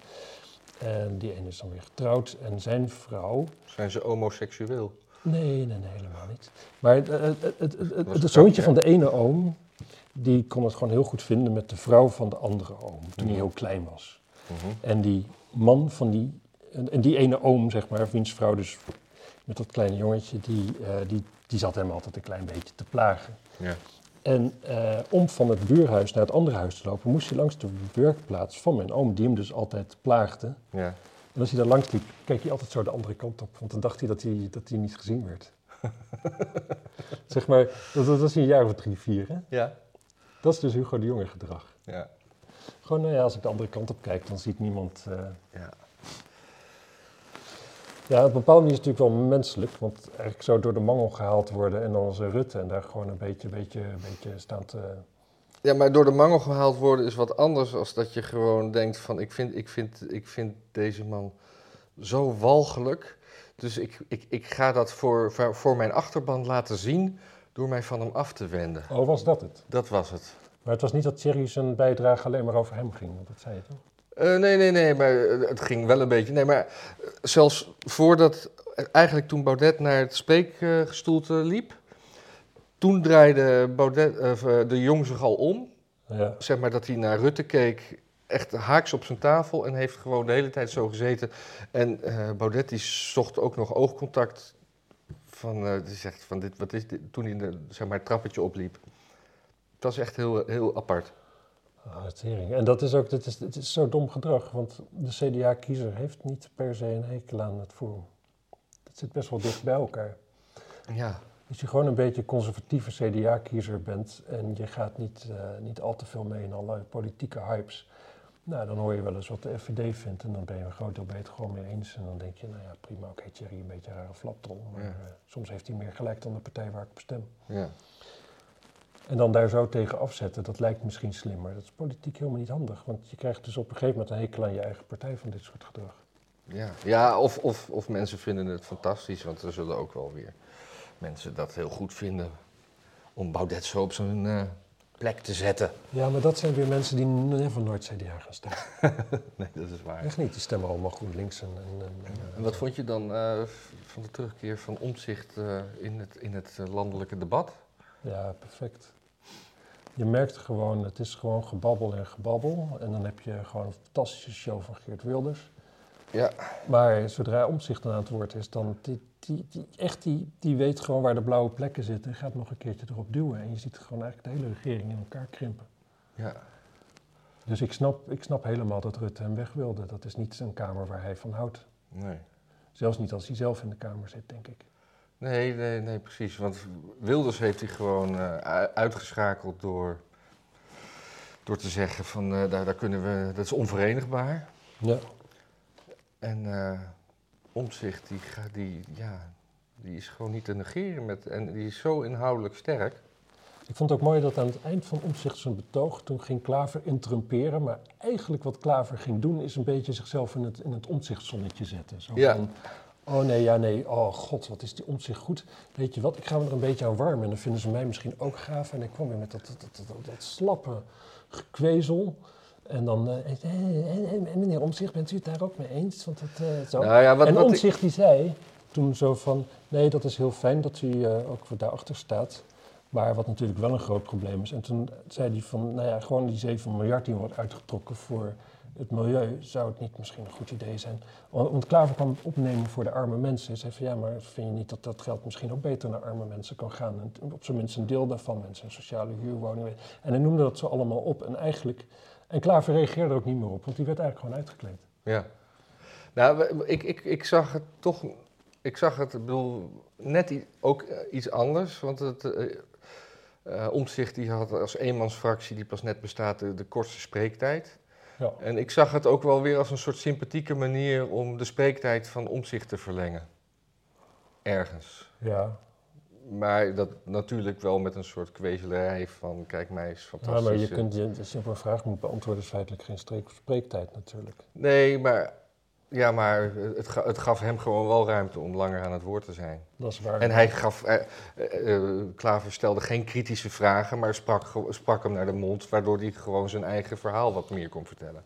En die ene is dan weer getrouwd en zijn vrouw... Zijn ze homoseksueel? Nee, nee, nee, helemaal niet. Maar het, het, het, het, het, het zoontje van de ene oom, die kon het gewoon heel goed vinden met de vrouw van de andere oom, toen hij Mhm. heel klein was. Mhm. En die man van die, en, en die ene oom, zeg maar, wiens vrouw dus met dat kleine jongetje, die, eh, die, die zat hem altijd een klein beetje te plagen. Ja. En eh, om van het buurhuis naar het andere huis te lopen, moest hij langs de werkplaats van mijn oom, die hem dus altijd plaagde. Ja. En als hij daar langs liep, keek hij altijd zo de andere kant op, want dan dacht hij dat hij, dat hij niet gezien werd. zeg maar, dat, dat was een jaar of drie, vier, hè? Ja. Dat is dus Hugo de Jonge gedrag. Ja. Gewoon, nou ja, als ik de andere kant op kijk, dan ziet niemand... eh, Ja. Ja, op een bepaalde manier is het natuurlijk wel menselijk, want eigenlijk zou door de mangel gehaald worden en dan als een Rutte en daar gewoon een beetje, beetje, beetje staan te... Ja, maar door de mangel gehaald worden is wat anders als dat je gewoon denkt van ik vind, ik vind, ik vind deze man zo walgelijk. Dus ik, ik, ik ga dat voor, voor- voor mijn achterban laten zien door mij van hem af te wenden. Oh, was dat het? Dat was het. Maar het was niet dat Thierry zijn bijdrage alleen maar over hem ging, want dat zei je toch? Eh, nee, nee, nee, maar eh, het ging wel een beetje. Nee, maar eh, zelfs voordat, eigenlijk toen Baudet naar het spreekgestoelte liep, toen draaide Baudet, de Jong zich al om. Ja. Zeg maar dat hij naar Rutte keek, echt haaks op zijn tafel en heeft gewoon de hele tijd zo gezeten. En eh, Baudet die zocht ook nog oogcontact van, die zegt van dit, wat is dit, toen hij de, zeg maar, het trappetje opliep. Het was echt heel, heel apart. Ah, tering. En dat is ook, dit is, dit is zo dom gedrag, want de CDA-kiezer heeft niet per se een hekel aan het Forum. Dat zit best wel dicht bij elkaar. Ja, Als je gewoon een beetje conservatieve CDA-kiezer bent en je gaat niet, uh, niet al te veel mee in allerlei politieke hypes, nou, dan hoor je wel eens wat de FVD vindt en dan ben je een groot deel beter het gewoon mee eens. En dan denk je, nou ja, prima, oké, okay, Thierry, een beetje een rare flapdrol, maar ja. uh, soms heeft hij meer gelijk dan de partij waar ik op stem. Ja. En dan daar zo tegen afzetten, dat lijkt misschien slimmer. Dat is politiek helemaal niet handig, want je krijgt dus op een gegeven moment een hekel aan je eigen partij van dit soort gedrag. Ja, ja of, of, of mensen vinden het fantastisch, want er zullen ook wel weer mensen dat heel goed vinden om Baudet zo op zijn uh, plek te zetten. Ja, maar dat zijn weer mensen die never nooit CDA gaan stemmen. nee, dat is waar. Echt niet, die stemmen allemaal GroenLinks. En, en, en, en wat vond je dan uh, van de terugkeer van omzicht uh, in het, in het landelijke debat? Ja, perfect. Je merkt gewoon, het is gewoon gebabbel en gebabbel. En dan heb je gewoon een fantastische show van Geert Wilders. Ja. Maar zodra omzicht aan het woord is, dan die, die, die, echt die, die weet gewoon waar de blauwe plekken zitten en gaat nog een keertje erop duwen. En je ziet gewoon eigenlijk de hele regering in elkaar krimpen. Ja. Dus ik snap, ik snap helemaal dat Rutte hem weg wilde. Dat is niet een kamer waar hij van houdt. Nee. Zelfs niet als hij zelf in de kamer zit, denk ik. Nee, nee, nee, precies. Want Wilders heeft hij gewoon uh, uitgeschakeld door, door te zeggen van uh, daar, daar kunnen we, dat is onverenigbaar. Ja. En uh, omzicht, die, die, ja, die is gewoon niet te negeren met, en die is zo inhoudelijk sterk. Ik vond het ook mooi dat aan het eind van omzicht zijn betoog, toen ging Klaver interrumperen. Maar eigenlijk wat Klaver ging doen, is een beetje zichzelf in het, in het zetten. Zo Ja. van, oh nee, ja nee, oh god, wat is die omzicht goed. Weet je wat, ik ga me er een beetje aan warmen en dan vinden ze mij misschien ook gaaf. En ik kwam weer met dat, dat, dat, dat, dat slappe gekwezel. En dan, eh, eh, eh, meneer Omzicht, bent u het daar ook mee eens? Want het, eh, zo. Nou ja, wat, en wat ik- Omzicht die zei toen zo van, nee, dat is heel fijn dat u eh, ook daarachter staat. Maar wat natuurlijk wel een groot probleem is. En toen zei hij van, nou ja, gewoon die 7 miljard die wordt uitgetrokken voor het milieu, zou het niet misschien een goed idee zijn? Want, Klaver kwam opnemen voor de arme mensen. Hij zei van, ja, maar vind je niet dat dat geld misschien ook beter naar arme mensen kan gaan? En op zijn minst een deel daarvan, mensen in sociale huurwoningen. En hij noemde dat zo allemaal op. En eigenlijk, en Klaver reageerde er ook niet meer op, want die werd eigenlijk gewoon uitgekleed. Ja. Nou, ik, ik, ik zag het toch, ik zag het, bedoel, net ook eh, iets anders. Want het eh eh, Omtzigt die had als eenmansfractie, die pas net bestaat, de, de kortste spreektijd. Ja. En ik zag het ook wel weer als een soort sympathieke manier om de spreektijd van Omtzigt te verlengen. Ergens. Ja, Maar dat natuurlijk wel met een soort kwezelerij van, kijk mij is Ja, fantastisch. maar je kunt, je, als je op een vraag moet beantwoorden, is feitelijk geen streek- spreektijd natuurlijk. Nee, maar, ja, maar het, het gaf hem gewoon wel ruimte om langer aan het woord te zijn. Dat is waar. En hij gaf, eh, eh, eh, Klaver stelde geen kritische vragen, maar sprak, sprak hem naar de mond, waardoor hij gewoon zijn eigen verhaal wat meer kon vertellen.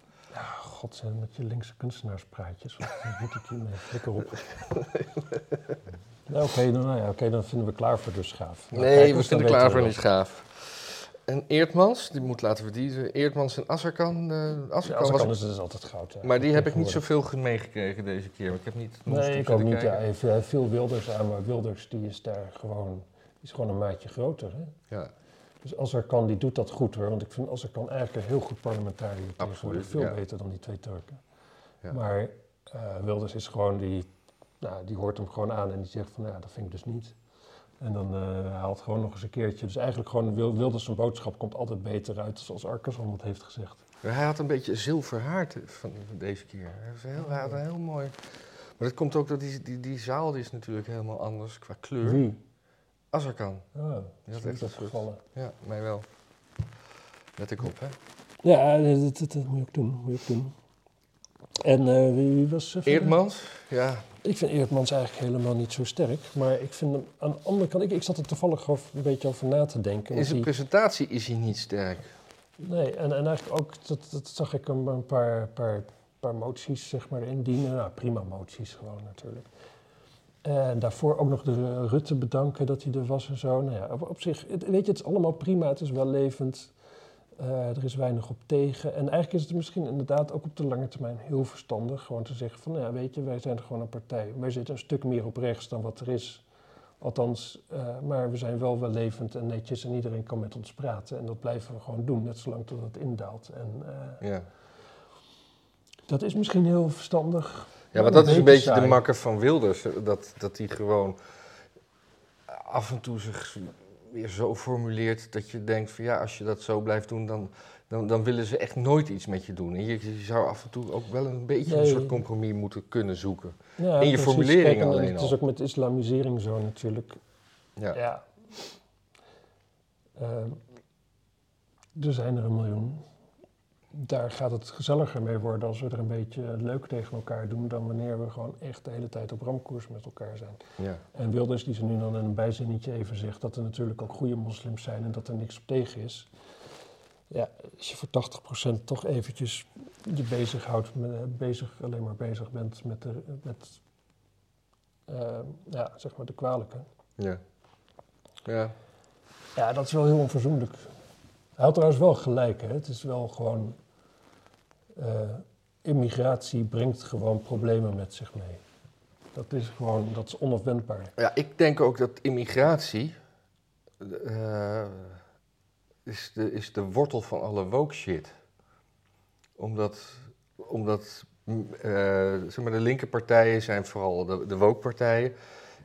God, zijn met je linkse kunstenaarspraatjes. Wat moet ik hiermee? Flikker op. Nou, Oké, dan, nou ja, dan vinden we Klaver dus gaaf. Nou, nee, we dan vinden Klaver niet gaaf. En Eertmans, die moet laten verdiezen. Eertmans en Asserkan. eh dat. Ja, Asserkan als was is dus altijd goud. ja. Maar die heb ik niet zoveel meegekregen deze keer. want Ik heb niet Nee, ik ook niet. Ja, kijken. heeft veel Wilders aan, maar Wilders die is daar gewoon, is gewoon een maatje groter. Hè? Ja, Dus als er kan, die doet dat goed hoor. Want ik vind als er kan eigenlijk een heel goed parlementariër. Absoluut, Veel ja. beter dan die twee Turken. Ja. Maar eh, Wilders is gewoon, die, nou, die hoort hem gewoon aan en die zegt van, ja, dat vind ik dus niet. En dan eh, haalt gewoon nog eens een keertje. Dus eigenlijk gewoon Wil- Wilders zijn boodschap komt altijd beter uit, zoals Arkeson het heeft gezegd. hij had een beetje zilver haar van deze keer. Hij, was heel, hij had een heel mooi... Maar dat komt ook dat die, die, die zaal die is natuurlijk helemaal anders qua kleur. Asserkan. Oh, dat Ja, dat is goed. opgevallen. Ja, mij wel. Let ik op, hè? Ja, dat, dat, dat moet je ook doen. Moet je ook doen. En eh, wie, was... eh, verder? Eertmans? Ja, Ik vind Eertmans eigenlijk helemaal niet zo sterk. Maar ik vind hem aan de andere kant... Ik, ik zat er toevallig een beetje over na te denken. in zijn die- presentatie is hij niet sterk. Nee, en, en eigenlijk ook, dat, dat zag ik hem een paar, paar, paar moties zeg maar indienen. Nou, prima moties gewoon natuurlijk. En daarvoor ook nog de Rutte bedanken dat hij er was en zo. Nou ja, op, op zich, het, weet je, het is allemaal prima. Het is wel levend. Eh, er is weinig op tegen. En eigenlijk is het misschien inderdaad ook op de lange termijn heel verstandig. Gewoon te zeggen van, nou ja, weet je, wij zijn gewoon een partij. Wij zitten een stuk meer op rechts dan wat er is. Althans, eh, maar we zijn wel wel levend en netjes en iedereen kan met ons praten. En dat blijven we gewoon doen, net zolang tot het indaalt. En eh, Ja, dat is misschien heel verstandig. ja maar een dat is een beetje de makker van Wilders. Dat, dat hij gewoon af en toe zich weer zo formuleert dat je denkt van ja, als je dat zo blijft doen, dan, dan, dan willen ze echt nooit iets met je doen. En je, je zou af en toe ook wel een beetje een soort compromis moeten kunnen zoeken. Ja, In je precies. formulering Kijk, en alleen Het is ook met islamisering zo natuurlijk. Ja. Ja. Ehm, er zijn er een miljoen. Daar gaat het gezelliger mee worden als we er een beetje leuk tegen elkaar doen... dan wanneer we gewoon echt de hele tijd op ramkoers met elkaar zijn. Ja. En Wilders die ze nu dan in een bijzinnetje even zegt... dat er natuurlijk ook goede moslims zijn en dat er niks op tegen is. Ja, als je voor 80% toch eventjes je bezighoudt... Met, bezig, alleen maar bezig bent met, de, met eh, ja, zeg maar de kwalijke... Ja. Ja. Ja, dat is wel heel onverzoenlijk. Hij had trouwens wel gelijk. Hè? Het is wel gewoon. Eh, immigratie brengt gewoon problemen met zich mee. Dat is gewoon, dat is onafwendbaar. Ja, ik denk ook dat immigratie eh, is, de, is de wortel van alle woke shit. Omdat, omdat eh, zeg maar, de linker partijen zijn vooral de, de woke partijen.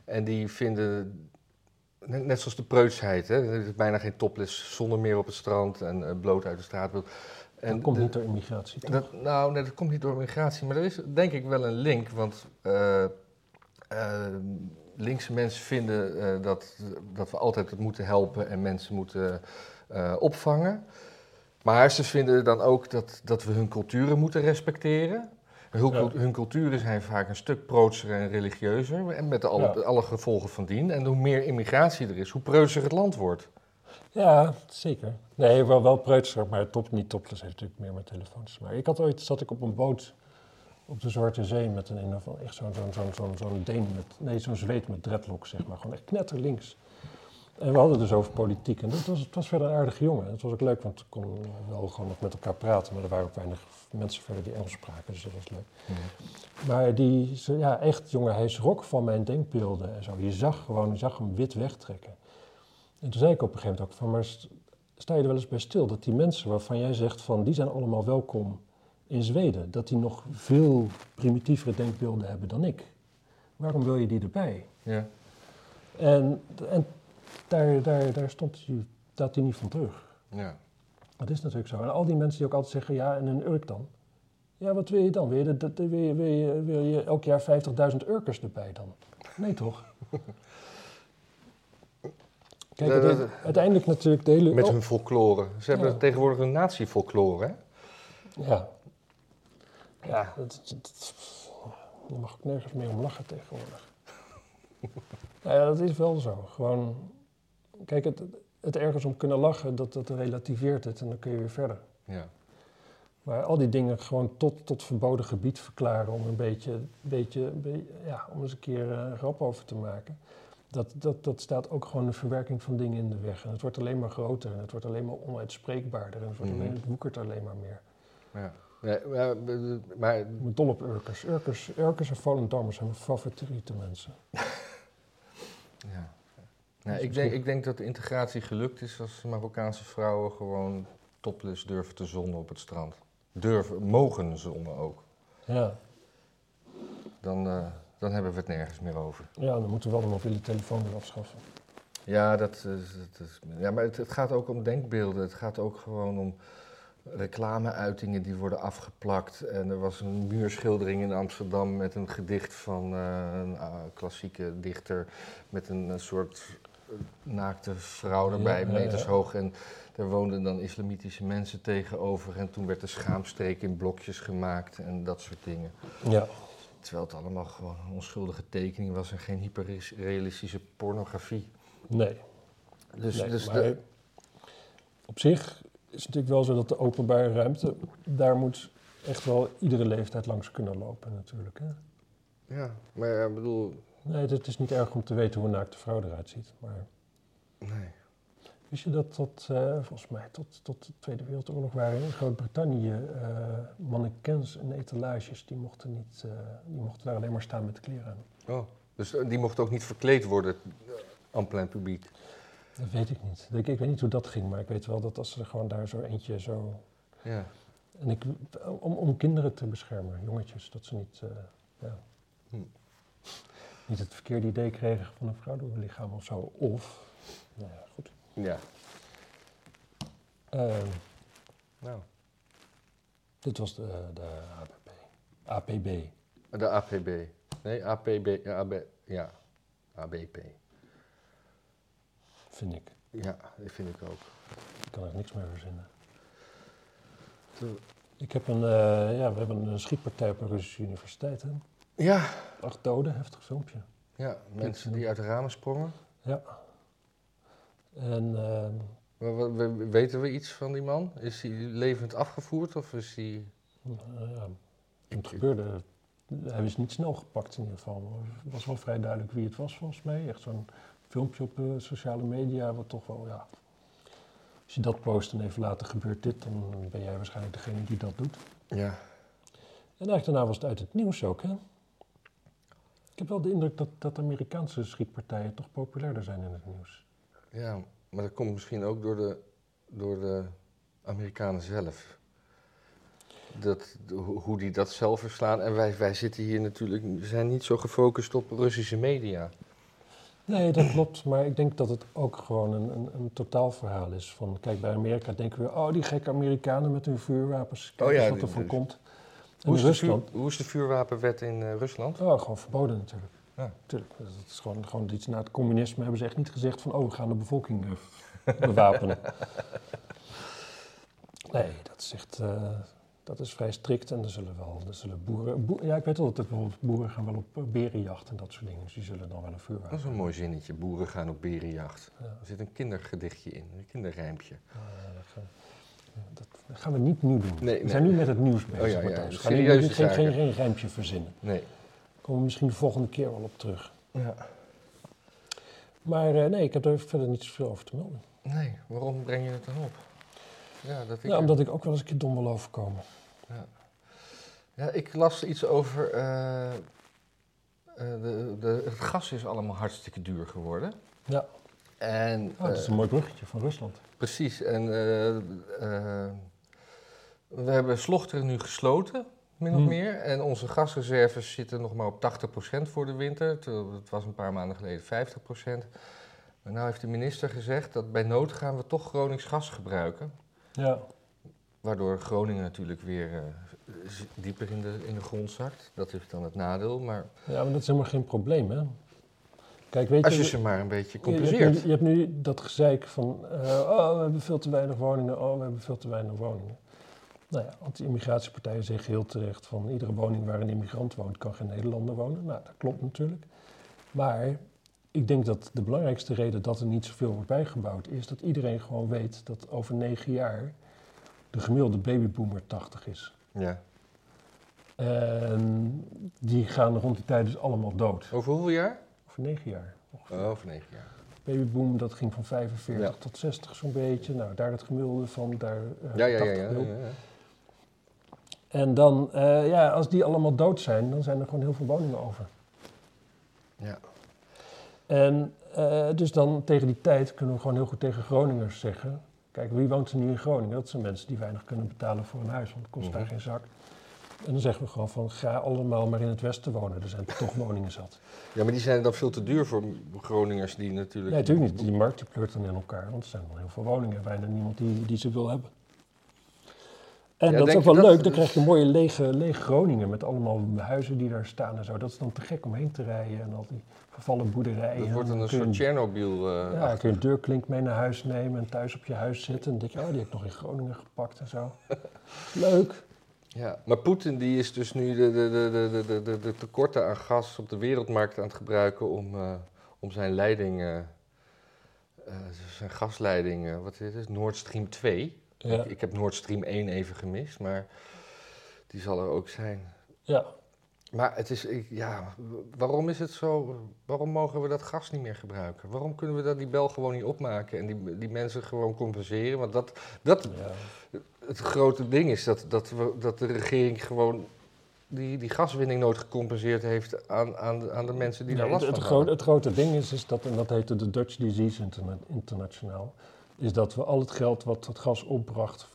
En die vinden, net, zoals de preutsheid, hè, er is bijna geen topless zonder meer op het strand en bloot uit de straat. En dat komt de- niet door immigratie. toch? dat, nou, nee, dat komt niet door migratie, maar er is denk ik wel een link. Want eh, eh, linkse mensen vinden eh, dat, dat we altijd het moeten helpen en mensen moeten opvangen. Maar ze vinden dan ook dat, dat we hun culturen moeten respecteren. Hun, Ja. hun culturen zijn vaak een stuk prootser en religieuzer. En met alle, Ja. alle gevolgen van dien. En hoe meer immigratie er is, hoe preutser het land wordt. Ja, zeker. Nee, wel, wel preutser, maar top, niet topless heeft natuurlijk meer met telefoons. Maar ik had ooit, zat ik op een boot op de Zwarte Zee met een, een echt zo'n zo'n zo'n zo'n Deen met, nee, zo'n Zweed met dreadlocks, zeg maar. Gewoon echt knetterlinks. En we hadden dus over politiek. En dat was, het was verder een aardige jongen. Het was ook leuk, want we konden wel gewoon nog met elkaar praten. Maar er waren ook weinig mensen verder die Engels spraken, dus dat was leuk. Maar die, ja, echt, jongen, hij schrok van mijn denkbeelden en zo. Je zag gewoon, je zag hem wit wegtrekken. En toen zei ik op een gegeven moment ook van, maar st- sta je er wel eens bij stil dat die mensen waarvan jij zegt van, die zijn allemaal welkom in Zweden, dat die nog veel primitievere denkbeelden hebben dan ik. Waarom wil je die erbij? Ja. En, en daar, daar, daar stond hij, staat hij niet van terug. Ja. Dat is natuurlijk zo. En al die mensen die ook altijd zeggen, ja, en een Urk dan? Ja, wat wil je dan? Wil je, dat- dat- wil je, wil je, wil je elk jaar 50.000 Urkers erbij dan? Nee, toch? Kijk, Ja, het- dat- uiteindelijk natuurlijk de hele... Met hun folklore. Ze hebben Ja. tegenwoordig een nazi-folklore, hè? Ja. Ja, dat, je mag ook nergens meer om lachen tegenwoordig. Nou ja, dat is wel zo. Gewoon, kijk, het, het ergens om kunnen lachen, dat, dat relativeert het en dan kun je weer verder. Ja. Maar al die dingen gewoon tot, tot verboden gebied verklaren om een beetje, beetje- ja, om eens een keer eh, een grap over te maken. Dat, dat, dat staat ook gewoon een verwerking van dingen in de weg. En het wordt alleen maar groter en het wordt alleen maar onuitspreekbaarder. En het, wordt Mhm. alleen, het woekert alleen maar meer. ja. Nee, maar, maar Ik ben dol op Urkers. Urkers, Urkers en Volendammers zijn mijn favoriete mensen. Ja. Nee, ik, denk, ik denk dat de integratie gelukt is als Marokkaanse vrouwen gewoon topless durven te zonnen op het strand. Durven, mogen zonnen ook. Ja, Dan, eh, dan hebben we het nergens meer over. ja dan moeten we wel de mobiele telefoon weer afschaffen. Ja, dat, is- dat is, ja maar het, het gaat ook om denkbeelden. Het gaat ook gewoon om reclameuitingen die worden afgeplakt. En er was een muurschildering in Amsterdam met een gedicht van eh, een ah, klassieke dichter. Met een, eh, soort eh, naakte vrouw erbij, Ja, ja, meters ja. hoog. En daar woonden dan islamitische mensen tegenover. En toen werd de schaamstreek in blokjes gemaakt en dat soort dingen. Ja. Terwijl het allemaal gewoon een onschuldige tekening was en geen hyperrealistische pornografie. Nee. Dus, nee, dus maar de, op zich is het natuurlijk wel zo dat de openbare ruimte, daar moet echt wel iedere leeftijd langs kunnen lopen natuurlijk. Hè? ja, maar ik bedoel, Nee, het is niet erg om te weten hoe een naakte vrouw eruit ziet. Maar nee. Wist je dat tot, eh, volgens mij tot, tot de Tweede Wereldoorlog waren in Groot-Brittannië eh mannequins en etalages, die mochten, niet, eh, die mochten daar alleen maar staan met de kleren aan. Oh, dus die mocht ook niet verkleed worden aan plein publiek. Dat weet ik niet. Ik, ik weet niet hoe dat ging, maar ik weet wel dat als ze er gewoon daar zo eentje zo... Ja. En ik, om, om kinderen te beschermen, jongetjes, dat ze niet... ja. niet het verkeerde idee kregen van een vrouwelijk lichaam of zo. Of, nou ja, goed. Ja. Ehm, Nou, dit was de, de APB. APB. de APB. Nee, APB. Ja, AB, ja. ABP. Vind ik. Ja, dat vind ik ook. Ik kan er niks meer verzinnen. Ik heb een, eh, ja, we hebben een schietpartij op een Russische universiteit. Hè? Ja, Acht doden, heftig filmpje. ja mensen die uit de ramen sprongen. Ja. En ehm, Weten we iets van die man? Is hij levend afgevoerd of is hij... nou ja, het gebeurde, hij is niet snel gepakt in ieder geval. Het was wel vrij duidelijk wie het was volgens mij. Echt zo'n filmpje op eh, sociale media, wat toch wel, ja... Als je dat post en even later gebeurt dit, dan ben jij waarschijnlijk degene die dat doet. Ja. En eigenlijk daarna was het uit het nieuws ook, hè? Ik heb wel de indruk dat, dat Amerikaanse schietpartijen toch populairder zijn in het nieuws. Ja, maar dat komt misschien ook door de, door de Amerikanen zelf. Dat, hoe die dat zelf verslaan. En wij, wij zitten hier natuurlijk, we zijn niet zo gefocust op Russische media. Nee, dat klopt. Maar ik denk dat het ook gewoon een, een, een totaalverhaal is. Van, kijk, bij Amerika denken we, oh, die gekke Amerikanen met hun vuurwapens. Kijk Oh ja, wat er van komt. En Hoe is, vuur- Rusland, hoe is de vuurwapenwet in eh, Rusland? oh, gewoon verboden natuurlijk. Ja. Tuurlijk, dat is gewoon, gewoon iets na het communisme hebben ze echt niet gezegd van, oh, we gaan de bevolking eh, bewapenen. nee, dat is echt, eh, dat is vrij strikt en er zullen wel, er zullen boeren, boe- ja, ik weet wel dat bijvoorbeeld boeren gaan wel op eh, berenjacht en dat soort dingen, dus die zullen dan wel een vuurwapen Dat is een mooi zinnetje. Boeren gaan op berenjacht. Ja. Er zit een kindergedichtje in, een kinderrijmpje. Dat gaan- dat gaan we niet nu doen. Nee, we zijn nu met het nieuws bezig. Oh ja, ja, geen, geen, geen rijmpje verzinnen. Nee. Komen we misschien de volgende keer wel op terug. Ja. Maar eh, nee, ik heb er verder niet zoveel over te melden. Nee, waarom breng je het dan op? Ja, dat ik Ja, omdat ik ook wel eens een keer dom wil overkomen. Ja, ik las iets over. eh, eh, de, de, het gas is allemaal hartstikke duur geworden. Ja, En, oh, dat is een mooi bruggetje van Rusland. precies. En we hebben Slochteren nu gesloten, min of Hmm. meer. En onze gasreserves zitten nog maar op 80% voor de winter. Het was een paar maanden geleden 50%. Maar nu heeft de minister gezegd dat bij nood gaan we toch Gronings gas gebruiken. Ja, Waardoor Groningen natuurlijk weer eh, dieper in de, in de grond zakt. Dat is dan het nadeel. Maar ja, maar dat is helemaal geen probleem, hè? Kijk, weet als je je... ze maar een beetje je- je, hebt compenseert. nu, je hebt nu dat gezeik van... eh, oh, we hebben veel te weinig woningen. Oh, we hebben veel te weinig woningen. Nou ja, anti-immigratiepartijen zeggen heel terecht van... iedere woning waar een immigrant woont, kan geen Nederlander wonen. Nou, dat klopt natuurlijk. Maar ik denk dat de belangrijkste reden dat er niet zoveel wordt bijgebouwd... is dat iedereen gewoon weet dat over negen jaar... de gemiddelde babyboomer 80 is. Ja. En die gaan rond die tijd dus allemaal dood. Over hoeveel jaar? Over negen jaar. ongeveer. Oh, over negen jaar. Babyboom, dat ging van 45 Ja. tot 60 zo'n beetje. Nou, daar het gemiddelde van, daar eh, Ja, ja, ja. 80 ja, ja, ja. En dan, eh, ja, als die allemaal dood zijn, dan zijn er gewoon heel veel woningen over. Ja. En eh, dus dan tegen die tijd kunnen we gewoon heel goed tegen Groningers zeggen... Kijk, wie woont er nu in Groningen? Dat zijn mensen die weinig kunnen betalen voor een huis, want het kost daar Mhm. geen zak. En dan zeggen we gewoon van, ga allemaal maar in het westen wonen. Er zijn toch woningen zat. ja, maar die zijn dan veel te duur voor Groningers die natuurlijk... Nee, natuurlijk niet. Die markt die pleurt dan in elkaar, want er zijn wel heel veel woningen en bijna niemand die, die ze wil hebben. En Ja, dat is ook wel dat- leuk, dan krijg je mooie lege, lege Groningen met allemaal huizen die daar staan en zo. Dat is dan te gek om heen te rijden en al die vervallen boerderijen. Dat wordt een je soort Tsjernobyl. eh, Ja, kun je een deurklink mee naar huis nemen en thuis op je huis zitten. En dan denk je, oh, die heb ik nog in Groningen gepakt en zo. Leuk. Ja, maar Poetin die is dus nu de, de, de, de, de, de, de tekorten aan gas op de wereldmarkt aan het gebruiken om, eh, om zijn leiding, eh, zijn gasleiding, wat is het, Nord Stream 2. Ja, Ik, ik heb Nord Stream 1 even gemist, maar die zal er ook zijn. ja. Maar het is, ik, ja, waarom is het zo, waarom mogen we dat gas niet meer gebruiken? Waarom kunnen we dat, die bel gewoon niet opmaken en die, die mensen gewoon compenseren? Want dat, dat, ja. het grote ding is dat, dat, we, dat de regering gewoon die, die gaswinning nooit gecompenseerd heeft aan, aan, de, aan de mensen die daar last het, van het, grote, hadden. het grote ding is, is dat, en dat heette de Dutch Disease interna- Internationaal, is dat we al het geld wat het gas opbracht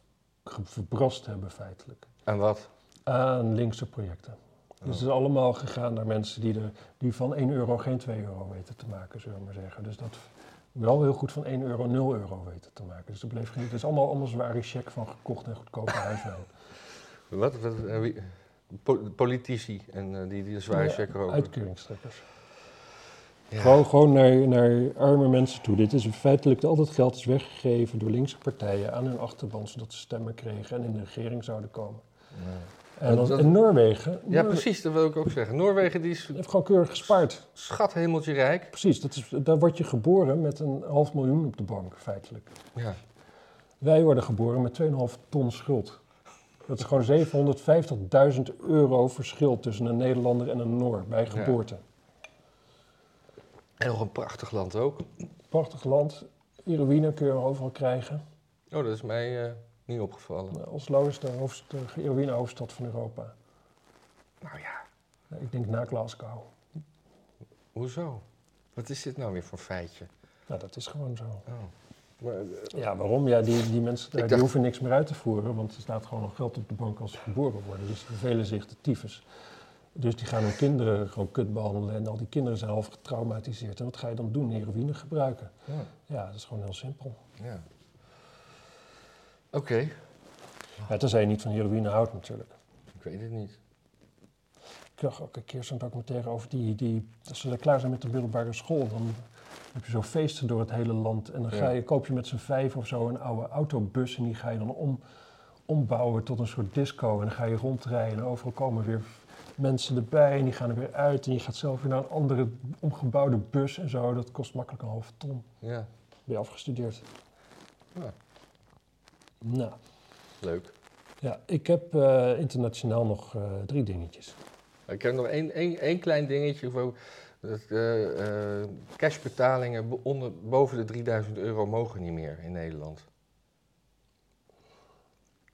verbrast hebben feitelijk En wat? aan linkse projecten. Dus het is allemaal gegaan naar mensen die, er, die van 1 euro geen 2 euro weten te maken, zullen we maar zeggen. Dus dat wel heel goed van 1 euro 0 euro weten te maken. Dus er bleef geen, het is allemaal, allemaal zware check van gekocht en goedkope huiswijn. Wat? wat eh, politici en eh, die, die zware Ja, check roken. Uitkeringstrekkers. Ja. Gewoon, gewoon naar, naar arme mensen toe. Dit is feitelijk, al dat geld is weggegeven door linkse partijen aan hun achterban, zodat ze stemmen kregen en in de regering zouden komen. Ja. En, Dat- en Noorwegen, Ja, precies, dat wil ik ook zeggen. Noorwegen die is heeft gewoon keurig gespaard. schat hemeltje rijk. Precies, dat is, daar word je geboren met een half miljoen op de bank, feitelijk. Ja. Wij worden geboren met 2,5 ton schuld. Dat is gewoon 750.000 euro verschil tussen een Nederlander en een Noor bij geboorte. En nog een prachtig land ook. Prachtig land. Heroïne kun je overal krijgen. Oh, dat is mij eh, niet opgevallen. Nou, Oslo is de, hoofd, de heroïnehoofdstad van Europa. Nou ja, Ik denk na Glasgow. hoezo? Wat is dit nou weer voor feitje? Nou, dat is gewoon zo. Oh. Maar, eh, Ja, waarom? Ja, die, die mensen daar, die hoeven niks meer uit te voeren, want er staat gewoon nog geld op de bank als ze geboren worden. Dus die vervelen zich de tyfus. Dus die gaan hun kinderen gewoon kut behandelen en al die kinderen zijn half getraumatiseerd. En wat ga je dan doen? Heroïne gebruiken. ja, Ja, dat is gewoon heel simpel. ja. Oké, Ja, tenzij je niet van heroïne houdt natuurlijk. ik weet het niet. Ik zag ook een keer zo'n documentaire over die, die, als ze klaar zijn met de middelbare school, dan heb je zo feesten door het hele land. En dan ga Ja. je, koop je met z'n vijf of zo een oude autobus en die ga je dan om, ombouwen tot een soort disco. En dan ga je rondrijden en overal komen weer mensen erbij en die gaan er weer uit. En je gaat zelf weer naar een andere omgebouwde bus en zo. Dat kost makkelijk een half ton. Ja, Ben je afgestudeerd? Ja. Nou, leuk. ja, ik heb eh, internationaal nog eh, drie dingetjes. Ik heb nog één, één, één klein dingetje. Voor, dat, eh, cashbetalingen onder, boven de 3000 euro mogen niet meer in Nederland.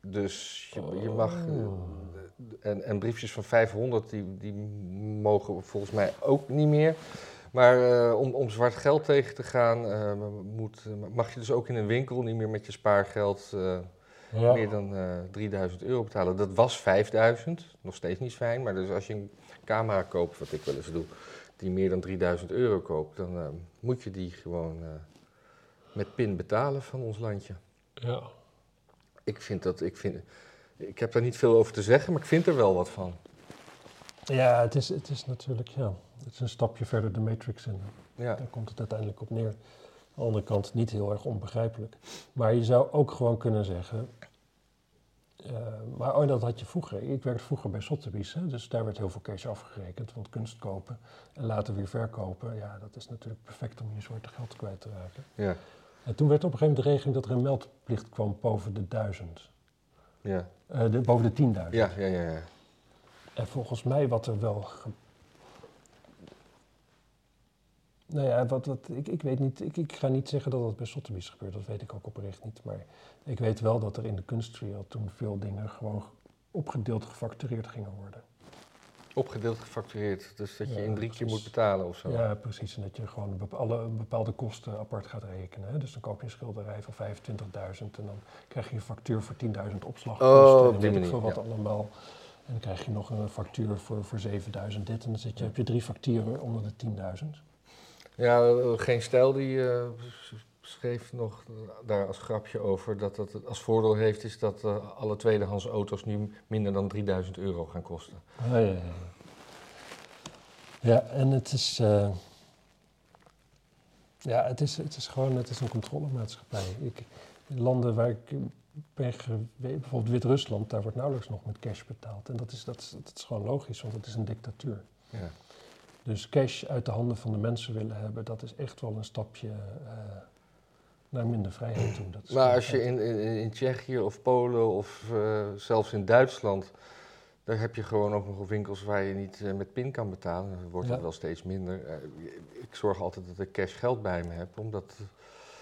Dus je, je mag... eh, Oh. en, en briefjes van 500, die, die mogen volgens mij ook niet meer. Maar eh, om, om zwart geld tegen te gaan, eh, moet, mag je dus ook in een winkel niet meer met je spaargeld eh, Ja. meer dan eh 3000 euro betalen. Dat was 5000, nog steeds niet fijn. Maar dus als je een camera koopt, wat ik wel eens doe, die meer dan 3000 euro koopt, dan eh, moet je die gewoon eh, met pin betalen van ons landje. ja. Ik vind dat, ik vind, ik heb daar niet veel over te zeggen, maar ik vind er wel wat van. Ja, het is, het is natuurlijk, ja, het is een stapje verder de Matrix in. Ja, Daar komt het uiteindelijk op neer. Aan de andere kant niet heel erg onbegrijpelijk. Maar je zou ook gewoon kunnen zeggen, eh, maar oh, dat had je vroeger. Ik werkte vroeger bij Sotheby's, hè, dus daar werd heel veel cash afgerekend. Want kunst kopen en later weer verkopen, ja, dat is natuurlijk perfect om je zwarte geld kwijt te raken. ja, En toen werd op een gegeven moment de regeling dat er een meldplicht kwam boven de duizend. ja, Eh, de, boven de 10.000. ja, ja, ja, ja. En volgens mij wat er wel. ge- Nou ja, wat, wat, ik, ik weet niet. Ik, ik ga niet zeggen dat dat bij Sotheby's gebeurt. Dat weet ik ook oprecht niet. Maar ik weet wel dat er in de kunstwereld toen veel dingen gewoon opgedeeld gefactureerd gingen worden. Opgedeeld gefactureerd, dus dat je Ja, in drie keer moet betalen of zo. Ja, precies. En dat je gewoon alle bepaalde kosten apart gaat rekenen. Hè? Dus dan koop je een schilderij van 25.000 en dan krijg je een factuur voor 10.000 opslagkosten. Oh, en weet ik veel wat ja. allemaal. En dan krijg je nog een factuur voor, voor 7.000 dit. En dan zit je, heb je drie facturen onder de 10.000. Ja, eh, geen stijl die eh, schreef nog daar als grapje over dat dat als voordeel heeft is dat eh, alle tweedehands auto's nu minder dan 3000 euro gaan kosten. Ah, ja, ja, ja. en het is. eh, ja, het is, het is gewoon het is een controlemaatschappij. Ik, in landen waar ik ben geweest, bijvoorbeeld Wit-Rusland, daar wordt nauwelijks nog met cash betaald. En dat is, dat, is, dat is gewoon logisch, want het is een dictatuur. Ja. Dus cash uit de handen van de mensen willen hebben, dat is echt wel een stapje eh, naar minder vrijheid toe. Dat Maar als je in, in, in Tsjechië of Polen of eh, zelfs in Duitsland, daar heb je gewoon ook nog winkels waar je niet eh, met pin kan betalen. Dan wordt Ja. dat wel steeds minder. Eh, ik zorg altijd dat ik cash geld bij me heb, omdat...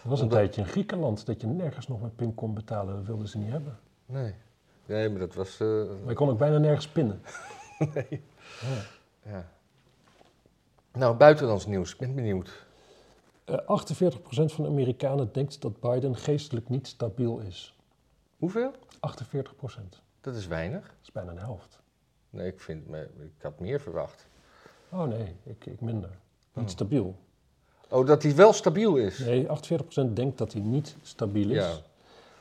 Er was een omdat- tijdje in Griekenland dat je nergens nog met pin kon betalen, dat wilden ze niet hebben. Nee, nee maar dat was... Maar je kon ook bijna nergens pinnen. nee. Ja. Ja. Nou, buitenlands nieuws, ik ben benieuwd. Eh, 48% van de Amerikanen denkt dat Biden geestelijk niet stabiel is. Hoeveel? 48%. Dat Dat is weinig. is bijna de helft. Nee, ik, vind ik had meer verwacht. Oh nee, ik, ik minder. Niet Oh. stabiel. Oh, dat hij wel stabiel is. Nee, 48% denkt dat hij niet stabiel is. Ja.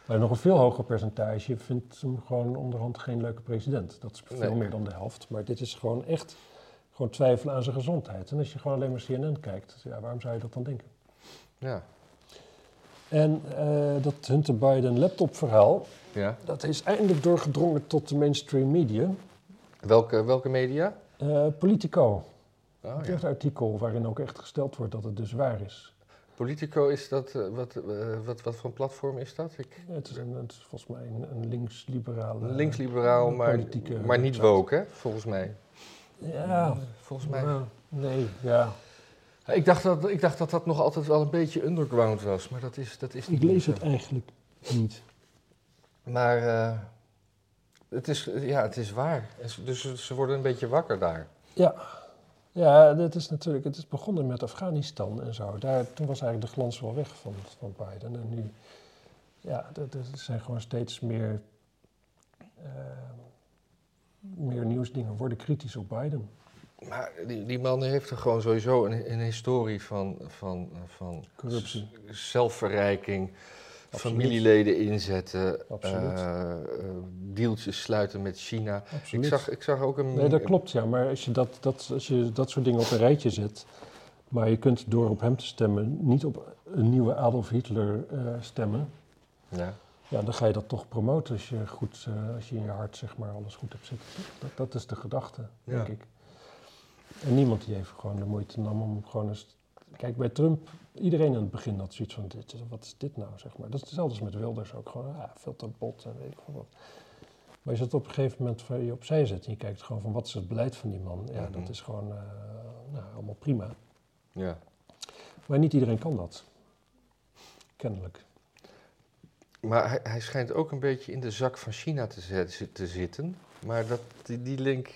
Maar nog een veel hoger percentage vindt hem gewoon onderhand geen leuke president. Dat is veel Nee. meer dan de helft. Maar dit is gewoon echt gewoon twijfelen aan zijn gezondheid. En als je gewoon alleen maar CNN kijkt, ja, waarom zou je dat dan denken? Ja. En eh, dat Hunter Biden laptopverhaal, ja. dat is eindelijk doorgedrongen tot de mainstream media. Welke, welke media? Eh, Politico, Oh, het ja. artikel waarin ook echt gesteld wordt dat het dus waar is. Politico is dat, eh, wat, wat, wat voor een platform is dat? Ik, Het is, een, het is volgens mij een, een links-liberale... linksliberaal, maar, maar niet woke, hè? Volgens mij. Ja, Volgens mij. nee, ja. Ik dacht, dat, ik dacht dat dat nog altijd wel een beetje underground was, maar dat is, dat is niet Ik lees het eigenlijk niet. Maar eh, het, is, ja, het is waar. Dus ze- worden een beetje wakker daar. Ja, ja dat is natuurlijk, het is begonnen met Afghanistan en zo. Daar, toen was eigenlijk de glans wel weg van, van Biden. En nu, ja, er zijn gewoon steeds meer, eh, meer nieuwsdingen worden kritisch op Biden. Maar die, die man heeft er gewoon sowieso een, een historie van, van, van Corruptie. zelfverrijking, Absoluut. familieleden inzetten, eh, dealtjes sluiten met China. Absoluut. Ik zag, ik zag ook een... Nee, dat klopt, ja. Maar als je dat, dat, als je dat soort dingen op een rijtje zet... maar je kunt door op hem te stemmen niet op een nieuwe Adolf Hitler eh, stemmen... Ja. Ja, dan ga je dat toch promoten als je, goed, als je in je hart zeg maar, alles goed hebt zitten. Dat, dat is de gedachte, denk ik. En niemand die heeft gewoon de moeite nam om gewoon eens... Kijk, bij Trump, iedereen in het begin had zoiets van, dit, wat is dit nou, zeg maar. Dat is hetzelfde als met Wilders ook, gewoon, ah, veel te bot en weet ik veel wat. Maar als je het op een gegeven moment van je opzij zet en je kijkt gewoon van, wat is het beleid van die man? Ja, Mhm. dat is gewoon, eh, nou, allemaal prima. ja. Maar niet iedereen kan dat. Kennelijk. Maar hij, hij schijnt ook een beetje in de zak van China te, zet- te zitten. Maar dat, die, die link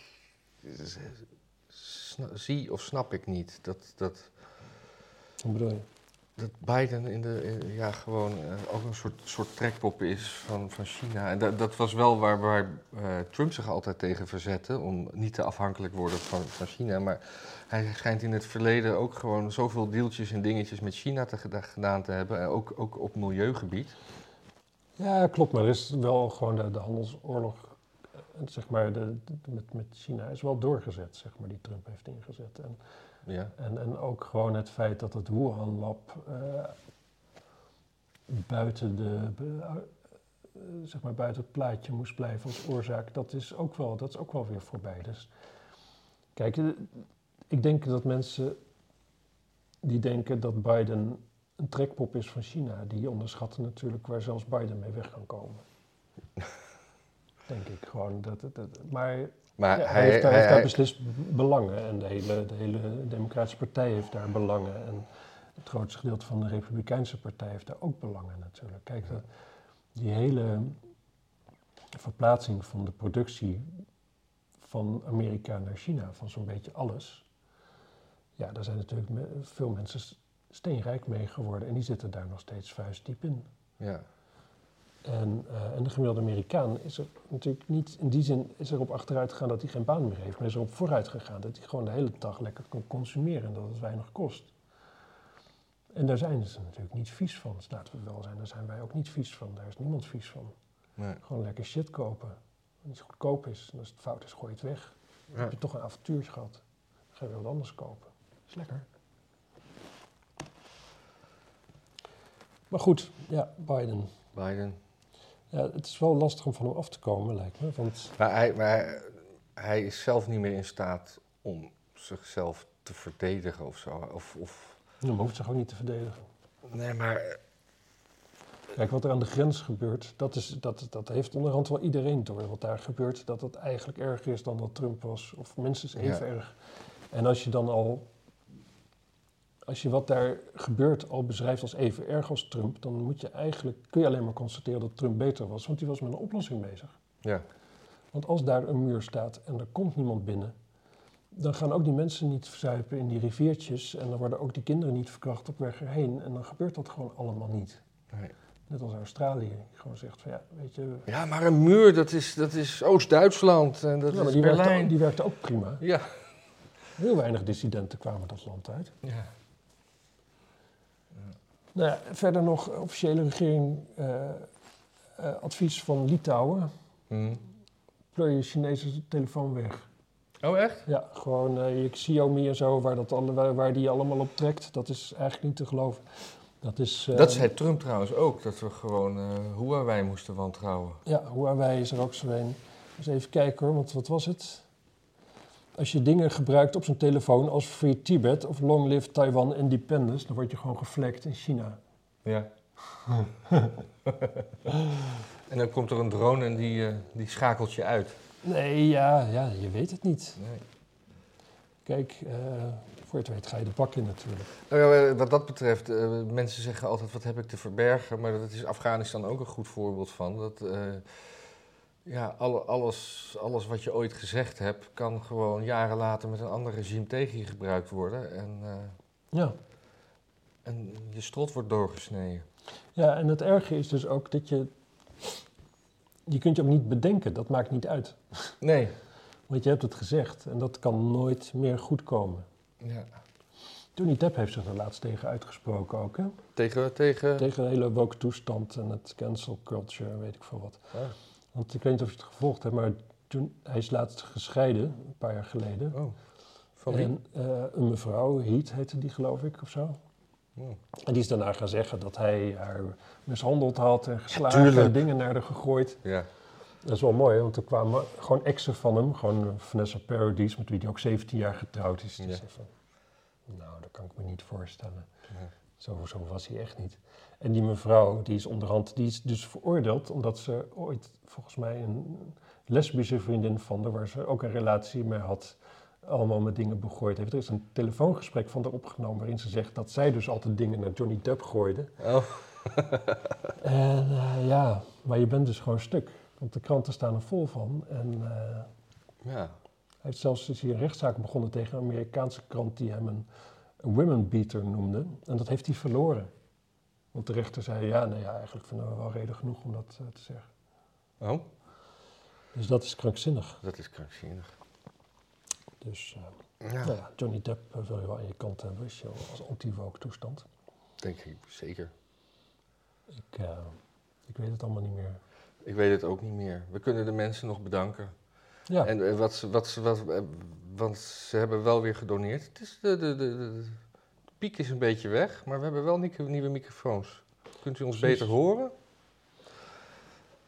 zie of snap ik niet. Dat, dat, Hoe bedoel je? dat Biden in de, in- ja, gewoon eh, ook een soort, soort trekpop is van, van China. En dat, dat was wel waar, waar eh, Trump zich altijd tegen verzette, om niet te afhankelijk worden van, van China. Maar hij schijnt in het verleden ook gewoon zoveel deeltjes en dingetjes met China te, geda- gedaan te hebben, en ook, ook op milieugebied. Ja, klopt, maar er is wel gewoon de, de handelsoorlog, eh, zeg maar, de, de- met, met China is wel doorgezet, zeg maar, die Trump heeft ingezet. En, Ja. en, en ook gewoon het feit dat het Wuhan-lab eh, buiten, de, eh, zeg maar, buiten het plaatje moest blijven als oorzaak, dat is ook wel, dat is ook wel weer voorbij. Dus kijk, eh, ik denk dat mensen die denken dat Biden een trekpop is van China, die onderschatten natuurlijk waar zelfs Biden mee weg kan komen. denk ik gewoon. Dat, dat, maar Maar ja, hij, hij, heeft, daar, hij- beslist belangen en de hele, de hele Democratische Partij heeft daar belangen. En het grootste gedeelte van de Republikeinse Partij heeft daar ook belangen natuurlijk. Kijk, dat, die hele verplaatsing van de productie van Amerika naar China, van zo'n beetje alles. Ja, daar zijn natuurlijk veel mensen steenrijk mee geworden en die zitten daar nog steeds vuistdiep in. ja. En, eh, en de gemiddelde Amerikaan is er natuurlijk niet, in die zin is erop achteruit gegaan dat hij geen baan meer heeft, maar is erop vooruit gegaan dat hij gewoon de hele dag lekker kan consumeren en dat het weinig kost. En daar zijn ze natuurlijk niet vies van. Dus laten we wel zijn, daar zijn wij ook niet vies van. Daar is niemand vies van. Nee. Gewoon lekker shit kopen. Wat niet goedkoop is. En als het fout is, gooi je het weg. Dan Ja. heb je toch een avontuurtje gehad. Dan ga je weer wat anders kopen. is lekker. Maar goed, ja, Biden. Biden. Ja, het is wel lastig om van hem af te komen, lijkt me. Want Maar, hij, maar hij, is zelf niet meer in staat om zichzelf te verdedigen of zo. Of, of... hij hoeft zich ook niet te verdedigen. Nee, maar Kijk, wat er aan de grens gebeurt, dat, is, dat, dat heeft onderhand wel iedereen door. Wat daar gebeurt, dat het eigenlijk erger is dan dat Trump was. Of minstens even Ja. erg. En als je dan al, als je wat daar gebeurt al beschrijft als even erg als Trump, dan moet je eigenlijk, kun je alleen maar constateren dat Trump beter was. Want die was met een oplossing bezig. ja, Want als daar een muur staat en er komt niemand binnen, dan gaan ook die mensen niet verzuipen in die riviertjes. En dan worden ook die kinderen niet verkracht op weg erheen. En dan gebeurt dat gewoon allemaal niet. nee. Net als Australië. Die gewoon zegt van ja, weet je... Ja, maar een muur, dat is, dat is Oost-Duitsland en dat Ja, maar is die werkte, Berlijn. ook, die werkte ook prima. Ja. Heel weinig dissidenten kwamen dat land uit. ja. Nou ja, verder nog officiële regering eh, eh, advies van Litouwen. Hm. Pleur je Chinese telefoon weg. Oh, echt? Ja, gewoon eh, je Xiaomi en zo, waar, dat alle, waar, waar die allemaal op trekt. Dat is eigenlijk niet te geloven. Dat is... Dat zei Trump trouwens ook, dat we gewoon eh Huawei moesten wantrouwen. Ja, Huawei is er ook zo een. Dus even kijken hoor, want wat was het? Als je dingen gebruikt op zo'n telefoon als Free Tibet of Long Live Taiwan Independence, dan word je gewoon geflekt in China. Ja. en dan komt er een drone en die, eh, die schakelt je uit. Nee, ja, ja, je weet het niet. Nee. Kijk, eh, voor je het weet ga je de bak in natuurlijk. Nou wat dat betreft, eh, mensen zeggen altijd wat heb ik te verbergen, maar dat is Afghanistan ook een goed voorbeeld van. Dat, ja, alle, alles, alles wat je ooit gezegd hebt, kan gewoon jaren later met een ander regime tegen je gebruikt worden. En, eh, Ja. en je strot wordt doorgesneden. ja, en het erge is dus ook dat je... Je kunt je ook niet bedenken, dat maakt niet uit. Nee. Want je hebt het gezegd en dat kan nooit meer goed komen. Ja. Johnny Depp heeft zich er laatst tegen uitgesproken ook, hè? Tegen, tegen... Tegen de hele woke toestand en het cancel culture en weet ik veel wat. Ah, Want ik weet niet of je het gevolgd hebt, maar toen, hij is laatst gescheiden, een paar jaar geleden. oh. Van wie? En eh, een mevrouw, Heat heette die geloof ik, of zo. Oh. En die is daarna gaan zeggen dat hij haar mishandeld had en geslagen en dingen naar haar gegooid. Ja. Dat is wel mooi, want er kwamen gewoon exen van hem, gewoon eh, Vanessa Paradis, met wie hij ook 17 jaar getrouwd is. Ja. nou, dat kan ik me niet voorstellen. Ja. Zo, zo was hij echt niet. En die mevrouw, die is onderhand, die is dus veroordeeld omdat ze ooit volgens mij een lesbische vriendin van haar, waar ze ook een relatie mee had, allemaal met dingen begooid heeft. Er is een telefoongesprek van haar opgenomen waarin ze zegt dat zij dus altijd dingen naar Johnny Depp gooide. Oh. En eh, ja, maar je bent dus gewoon stuk. Want de kranten staan er vol van. En eh, Ja. hij heeft zelfs is hier een rechtszaak begonnen tegen een Amerikaanse krant die hem een women beater noemde. En dat heeft hij verloren. Want de rechter zei, ja, nou ja, eigenlijk vinden we wel reden genoeg om dat eh, te zeggen. Oh, Dus dat is krankzinnig. dat is krankzinnig. Dus eh, Ja, nou ja, Johnny Depp eh, wil je wel aan je kant hebben als, je, als anti-woke toestand. denk ik zeker. Ik, ik weet het allemaal niet meer. Ik weet het ook niet meer. We kunnen de mensen nog bedanken. Ja, En eh, wat, ze- wat, ze- wat, eh, want ze hebben wel weer gedoneerd. Het is de, de, de, de, de piek is een beetje weg, maar we hebben wel nieuwe, nieuwe microfoons. Kunt u ons Precies. beter horen?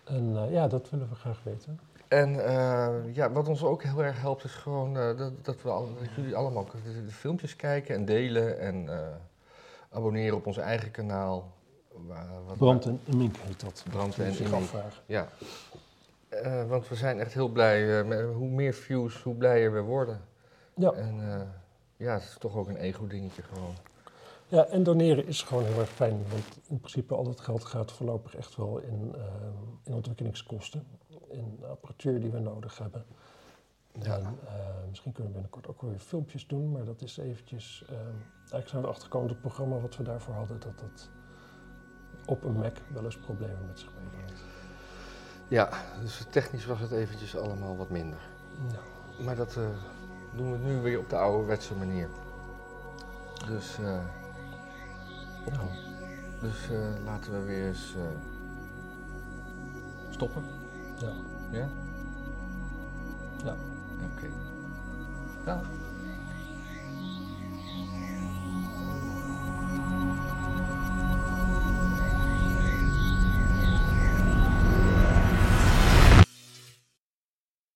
en eh, ja, dat willen we graag weten. En eh, ja, wat ons ook heel erg helpt is gewoon eh, dat, dat, we al, dat jullie allemaal de, de filmpjes kijken en delen en eh, abonneren op ons eigen kanaal. Waar- wat- Brand en Mink heet dat. Brand Dat en Mink. Ja. Eh, want we zijn echt heel blij. eh, met, hoe meer views, hoe blijer we worden. Ja. En eh, ja, het is toch ook een ego-dingetje gewoon. Ja, en doneren is gewoon heel erg fijn, want in principe al dat geld gaat voorlopig echt wel in, in ontwikkelingskosten, in apparatuur die we nodig hebben. Ja. En misschien kunnen we binnenkort ook weer filmpjes doen, maar dat is eventjes, eh, eigenlijk zijn we erachter gekomen dat het programma wat we daarvoor hadden, dat dat op een Mac wel eens problemen met zich meebrengt. Ja, dus technisch was het eventjes allemaal wat minder. Ja. Maar dat eh, doen we nu weer op de ouderwetse manier. Dus, eh, op- Nou, dus eh, laten we weer eens stoppen. ja. Ja? Ja. Oké. Dag.